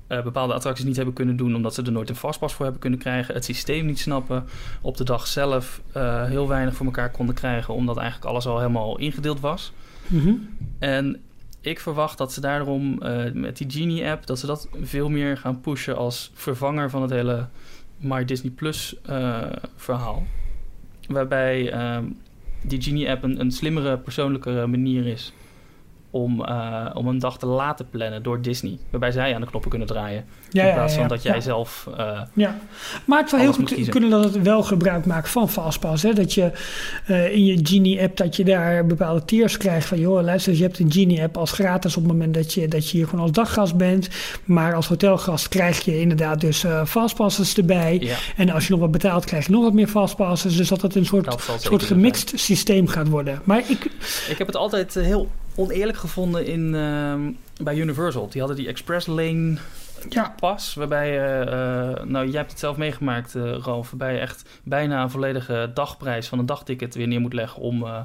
eh, bepaalde attracties niet hebben kunnen doen omdat ze er nooit een vastpas voor hebben kunnen krijgen, het systeem niet snappen, op de dag zelf eh, heel weinig voor elkaar konden krijgen omdat eigenlijk alles al helemaal ingedeeld was. Mhm. En ik verwacht dat ze daarom eh, met die Genie-app... dat ze dat veel meer gaan pushen als vervanger van het hele My Disney Plus eh, verhaal. Waarbij ehm, die Genie-app een, een slimmere, persoonlijkere manier is... Om, eh, om een dag te laten plannen door Disney. Waarbij zij aan de knoppen kunnen draaien. Ja, in ja, plaats van dat jij zelf... eh, Ja, maar het zou heel goed kunnen dat het wel gebruik maakt van Fastpass. Hè? Dat je eh, in je Genie-app, dat je daar bepaalde tiers krijgt van... joh, luister, je hebt een Genie-app als gratis op het moment dat je, dat je hier gewoon als daggast bent. Maar als hotelgast krijg je inderdaad dus Fastpasses erbij. ja, En als je nog wat betaalt, krijg je nog wat meer Fastpasses. Dus dat het een soort, soort zijn. gemixt systeem gaat worden. Maar ik, Ik heb het altijd heel oneerlijk gevonden in, ehm, bij Universal. Die hadden die Express Lane ja, pas, waarbij je, eh, nou jij hebt het zelf meegemaakt, eh Ralf, waarbij je echt bijna een volledige dagprijs van een dagticket weer neer moet leggen om, eh,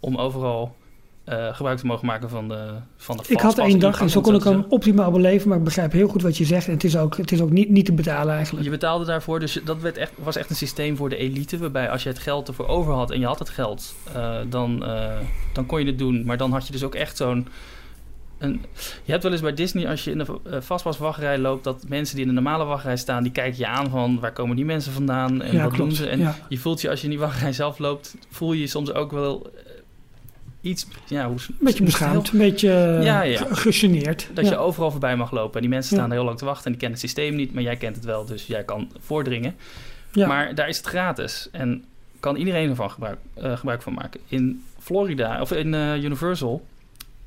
om overal eh, gebruik te mogen maken van de van de ik had één dag en zo kon ik hem optimaal beleven. Maar ik begrijp heel goed wat je zegt. En het is ook, het is ook niet, niet te betalen eigenlijk. Je betaalde daarvoor, dus dat werd echt, was echt een systeem voor de elite. Waarbij als je het geld ervoor over had en je had het geld, eh, dan, eh, dan kon je het doen. Maar dan had je dus ook echt zo'n. Een, je hebt wel eens bij Disney, als je in de vastpaswachtrij loopt, dat mensen die in de normale wachtrij staan, die kijken je aan van waar komen die mensen vandaan en ja, wat klopt. doen ze. En ja. je voelt je als je in die wachtrij zelf loopt, voel je je soms ook wel iets, ja, hoe, Een beetje beschaamd, een beetje eh, Ja, ja. gegeneerd. dat ja. je overal voorbij mag lopen. En die mensen staan er heel lang te wachten en die kennen het systeem niet, maar jij kent het wel, dus jij kan voordringen. Maar daar is het gratis en kan iedereen ervan gebruik, eh, gebruik van maken. In Florida, of in eh, Universal,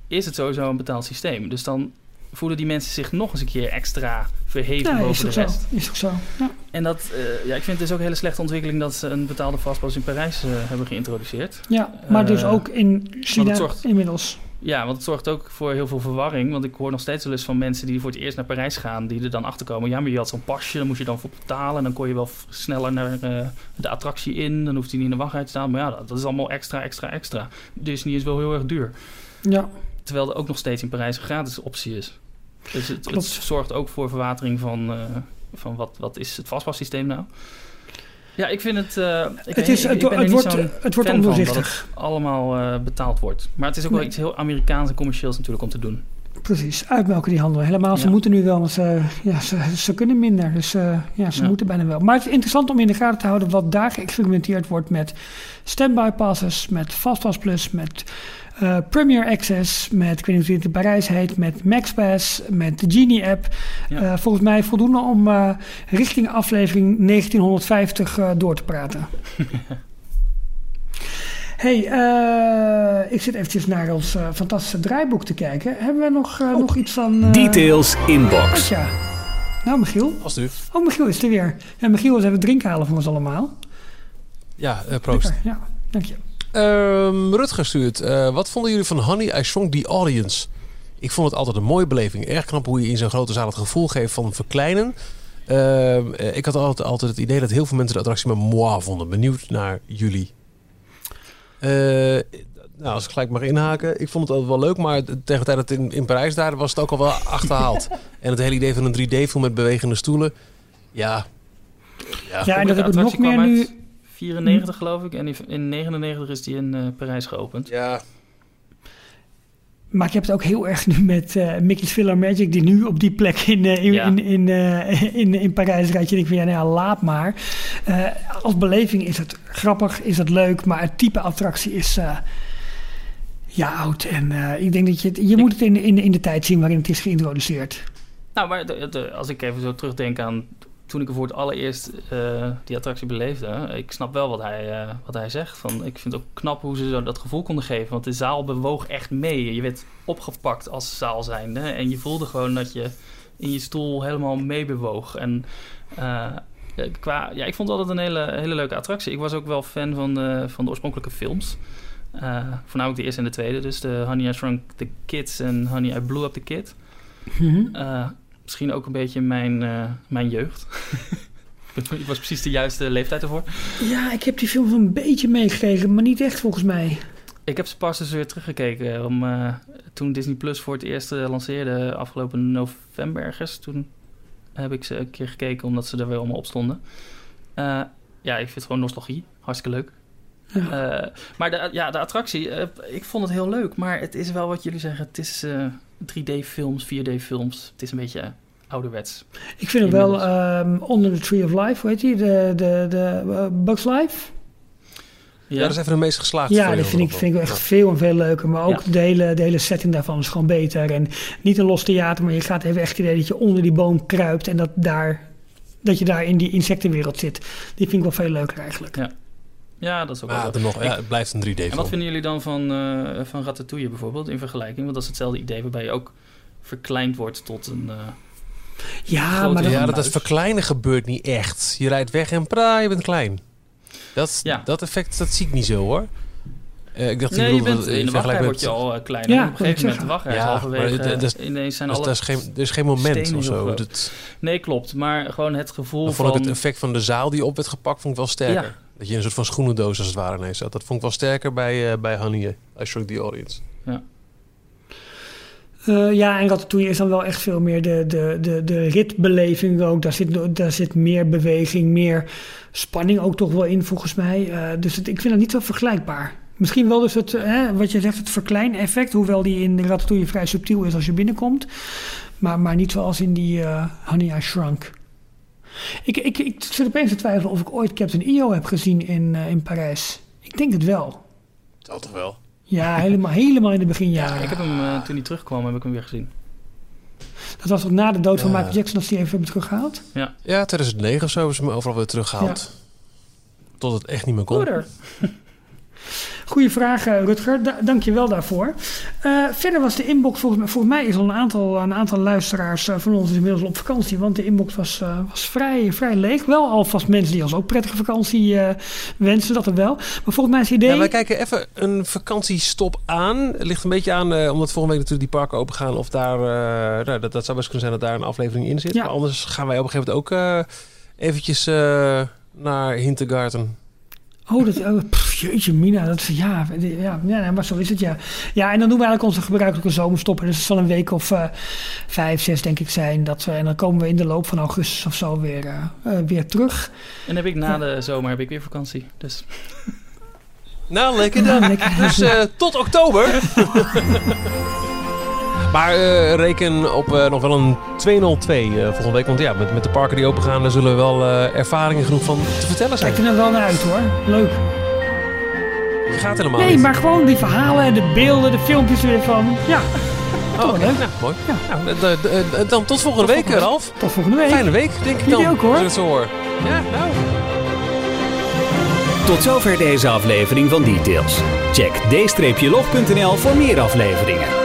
is het sowieso een betaald systeem. Dus dan voelen die mensen zich nog eens een keer extra verheven ja, is boven de zo. rest. Is ook zo. Ja. En dat, eh, ja, ik vind het dus ook een hele slechte ontwikkeling dat ze een betaalde vastpas in Parijs eh, hebben geïntroduceerd. ja, maar dus Eh, ook in China zorgt- inmiddels. Ja, want het zorgt ook voor heel veel verwarring. Want ik hoor nog steeds wel eens van mensen die voor het eerst naar Parijs gaan, die er dan achter komen. Ja, maar je had zo'n pasje, dan moest je dan voor betalen. En dan kon je wel sneller naar de attractie in. Dan hoeft hij niet in de wachtrij te staan. Maar ja, dat, dat is allemaal extra, extra, extra. Disney is wel heel erg duur. Ja, Terwijl er ook nog steeds in Parijs een gratis optie is. Dus het, het zorgt ook voor verwatering van, eh, van wat, wat is het vastpassysteem nou. Ja, ik vind het... eh, ik, het, is, ik- het, ik het wordt, het wordt ondoorzichtig. het allemaal eh, betaald wordt. Maar het is ook wel iets heel Amerikaans en commercieels natuurlijk om te doen. Precies, uitmelken die handel. Helemaal, ze Ja. moeten nu wel, want ze, ja, ze, ze kunnen minder. Dus ja, ze Ja. moeten bijna wel. Maar het is interessant om in de gaten te houden wat daar geëxperimenteerd wordt met standby passes, met Fastpass Plus, met eh, Premier Access, met, ik weet niet hoe het in Parijs heet, met MaxPass, met de Genie app. Ja. Eh, volgens mij voldoende om eh, richting aflevering 1950 eh, door te praten. hey, eh, ik zit eventjes naar ons eh, fantastische draaiboek te kijken. Hebben we nog, eh, nog iets van... eh, Details inbox. Ja. Nou, Michiel. Alsjeblieft. Oh, Michiel is er weer. Ja, Michiel is even drinken halen voor ons allemaal. Ja, eh, proost. Lekker, Ja, dank je. Ehm, Rutger stuurt. eh, wat vonden jullie van Honey, I Shrunk the Audience? Ik vond het altijd een mooie beleving. Erg knap hoe je in zo'n grote zaal het gevoel geeft van verkleinen. Ehm, eh, ik had altijd, altijd het idee dat heel veel mensen de attractie maar moi vonden. Benieuwd naar jullie. Eh, nou, als ik gelijk mag inhaken. Ik vond het altijd wel leuk, maar tegen de tijd dat het in, in Parijs daar was het ook al wel achterhaald. en het hele idee van een 3D-film met bewegende stoelen. Ja. Ja. Ja, en dat heb ik nog meer nu... uit 94 geloof ik. En in- in 99 is die in eh, Parijs geopend. Ja, Maar je hebt het ook heel erg nu met eh Mickey's Filler Magic, die nu op die plek in, eh, in, Ja. in, in, eh, in, in Parijs rijdt. Je denkt van ja, nou ja, laat maar. Eh, als beleving is het grappig, is het leuk, maar het type attractie is eh, ja, oud. En eh, ik denk dat je, het- je moet het in, in, in de tijd zien waarin het is geïntroduceerd. Nou, maar de- de- als ik even zo terugdenk aan toen ik er voor het allereerst eh, die attractie beleefde. Ik snap wel wat hij, eh, wat hij zegt. Van, ik vind het ook knap hoe ze zo dat gevoel konden geven. Want de zaal bewoog echt mee. Je werd opgepakt als zaal zijnde. En je voelde gewoon dat je in je stoel helemaal meebewoog. En eh, qua, ja, ik vond het altijd een hele, hele leuke attractie. Ik was ook wel fan van de, van de oorspronkelijke films. Voornamelijk de eerste en de tweede. Dus de Honey I Shrunk the Kids en Honey I Blew Up the Kid. Eh, misschien ook een beetje mijn, eh, mijn jeugd. ik was precies de juiste leeftijd ervoor. Ja, ik heb die film wel een beetje meegekregen, maar niet echt volgens mij. Ik heb ze pas dus weer teruggekeken. Om, eh, toen Disney Plus voor het eerst eh, lanceerde, afgelopen november ergens. Toen heb ik ze een keer gekeken, omdat ze er weer allemaal op stonden. Eh, ja, ik vind het gewoon nostalgie. Hartstikke leuk. Eh, maar de, ja, de attractie, eh, ik vond het heel leuk. Maar het is wel wat jullie zeggen. Het is eh, 3D-films, 4D-films. Het is een beetje ouderwets. Ik vind hem wel ehm Under the Tree of Life, hoe heet die? De, de, de eh, Bugs Life? ja. dat is even de meest geslaagde Ja, dat vind ik, vind ik wel. echt veel en veel leuker. Maar ook Ja. de, hele, de hele setting daarvan is gewoon beter. En niet een los theater, maar je gaat even echt het idee dat je onder die boom kruipt en dat, daar, dat je daar in die insectenwereld zit. Die vind ik wel veel leuker eigenlijk. Ja, dat is ook Maar wel ja, nog, ja, het blijft een 3D-film. En wat vinden jullie dan van, eh van Ratatouille bijvoorbeeld in vergelijking? Want dat is hetzelfde idee waarbij je ook verkleind wordt tot een... eh, Ja, Grote maar dat, Ja, dat, verkleinen gebeurt niet echt. Je rijdt weg en pra, je bent klein. Dat, Ja. dat effect, dat zie ik niet zo hoor. Eh, ik dacht, nee, je bedoelde, bent, in de wachtrij met- word je al kleiner. Ja, op een gegeven moment de wachtrij Ja, halverwege. is- ineens zijn Dus alle... daar is geen, er is geen moment of zo. Dat, Nee, klopt. Maar gewoon het gevoel van... vond ik het effect van de zaal die op werd gepakt vond ik wel sterker. Ja. Dat je een soort van schoenendoos als het ware ineens zat. Dat vond ik wel sterker bij, eh bij Honey, I Shrunk the Audience. Eh, ja, en Ratatouille is dan wel echt veel meer de, de, de, de ritbeleving ook. Daar zit, daar zit meer beweging, meer spanning ook toch wel in volgens mij. Eh, dus het, ik vind het niet zo vergelijkbaar. Misschien wel dus het, eh, hè, wat je zegt, het verklein-effect. Hoewel die in Ratatouille vrij subtiel is als je binnenkomt. Maar, maar niet zoals in die eh, Honey I Shrunk. Ik, ik, ik zit opeens te twijfelen of ik ooit Captain EO heb gezien in, eh, in Parijs. Ik denk het wel. Dat toch wel. Ja, helemaal, helemaal in de beginjaren. Ik heb hem, eh, toen hij terugkwam, heb ik hem weer gezien. Dat was ook na de dood van Ja. Michael Jackson, als die even hebben teruggehaald. Ja, 2009 of zo hebben ze me overal weer teruggehaald. Tot het echt niet meer kon. Goeie vraag, eh, Rutger. Da Dank je wel daarvoor. Eh, verder was de inbox, volgens mij, volgens mij is al een aantal, een aantal luisteraars eh, van ons inmiddels op vakantie. Want de inbox was, was vrij, vrij leeg. Wel alvast mensen die ons ook prettige vakantie wensen, dat er wel. Maar volgens mij is het idee... Ja, wij kijken even een vakantiestop aan. Het ligt een beetje aan, omdat volgende week natuurlijk die parken open gaan. Of daar, nou, dat, dat zou best kunnen zijn dat daar een aflevering in zit. Ja. Maar anders gaan wij op een gegeven moment ook eventjes naar Hintergarten. Oh, dat, oh pff, jeetje mina, dat is, ja, ja, ja, maar zo is het, ja. Ja, en dan doen we eigenlijk onze gebruikelijke zomerstoppen. Dus het zal een week of eh, vijf, zes, denk ik, zijn. Dat we, en dan komen we in de loop van augustus of zo weer, eh, eh, weer terug. En heb ik na de zomer heb ik weer vakantie. Dus Nou, lekker dan. lekker. Dus eh, tot oktober. maar eh, reken op eh, nog wel een 202 eh, volgende week. Want ja, met, met de parken die open gaan, daar zullen wel eh, ervaringen genoeg van te vertellen zijn. Kijk er wel naar uit hoor. Leuk. Je gaat helemaal Nee, niet. maar gewoon die verhalen, de beelden, de filmpjes weer van. Ja, Oh, wel leuk. Nou, mooi. Ja. Nou, dan tot volgende week, volgende Ralf. Tot volgende week. Fijne week, denk ik Jullie dan. ook, hoor. Het zo hoor. Ja, nou. Tot zover deze aflevering van Details. Check d-log.nl voor meer afleveringen.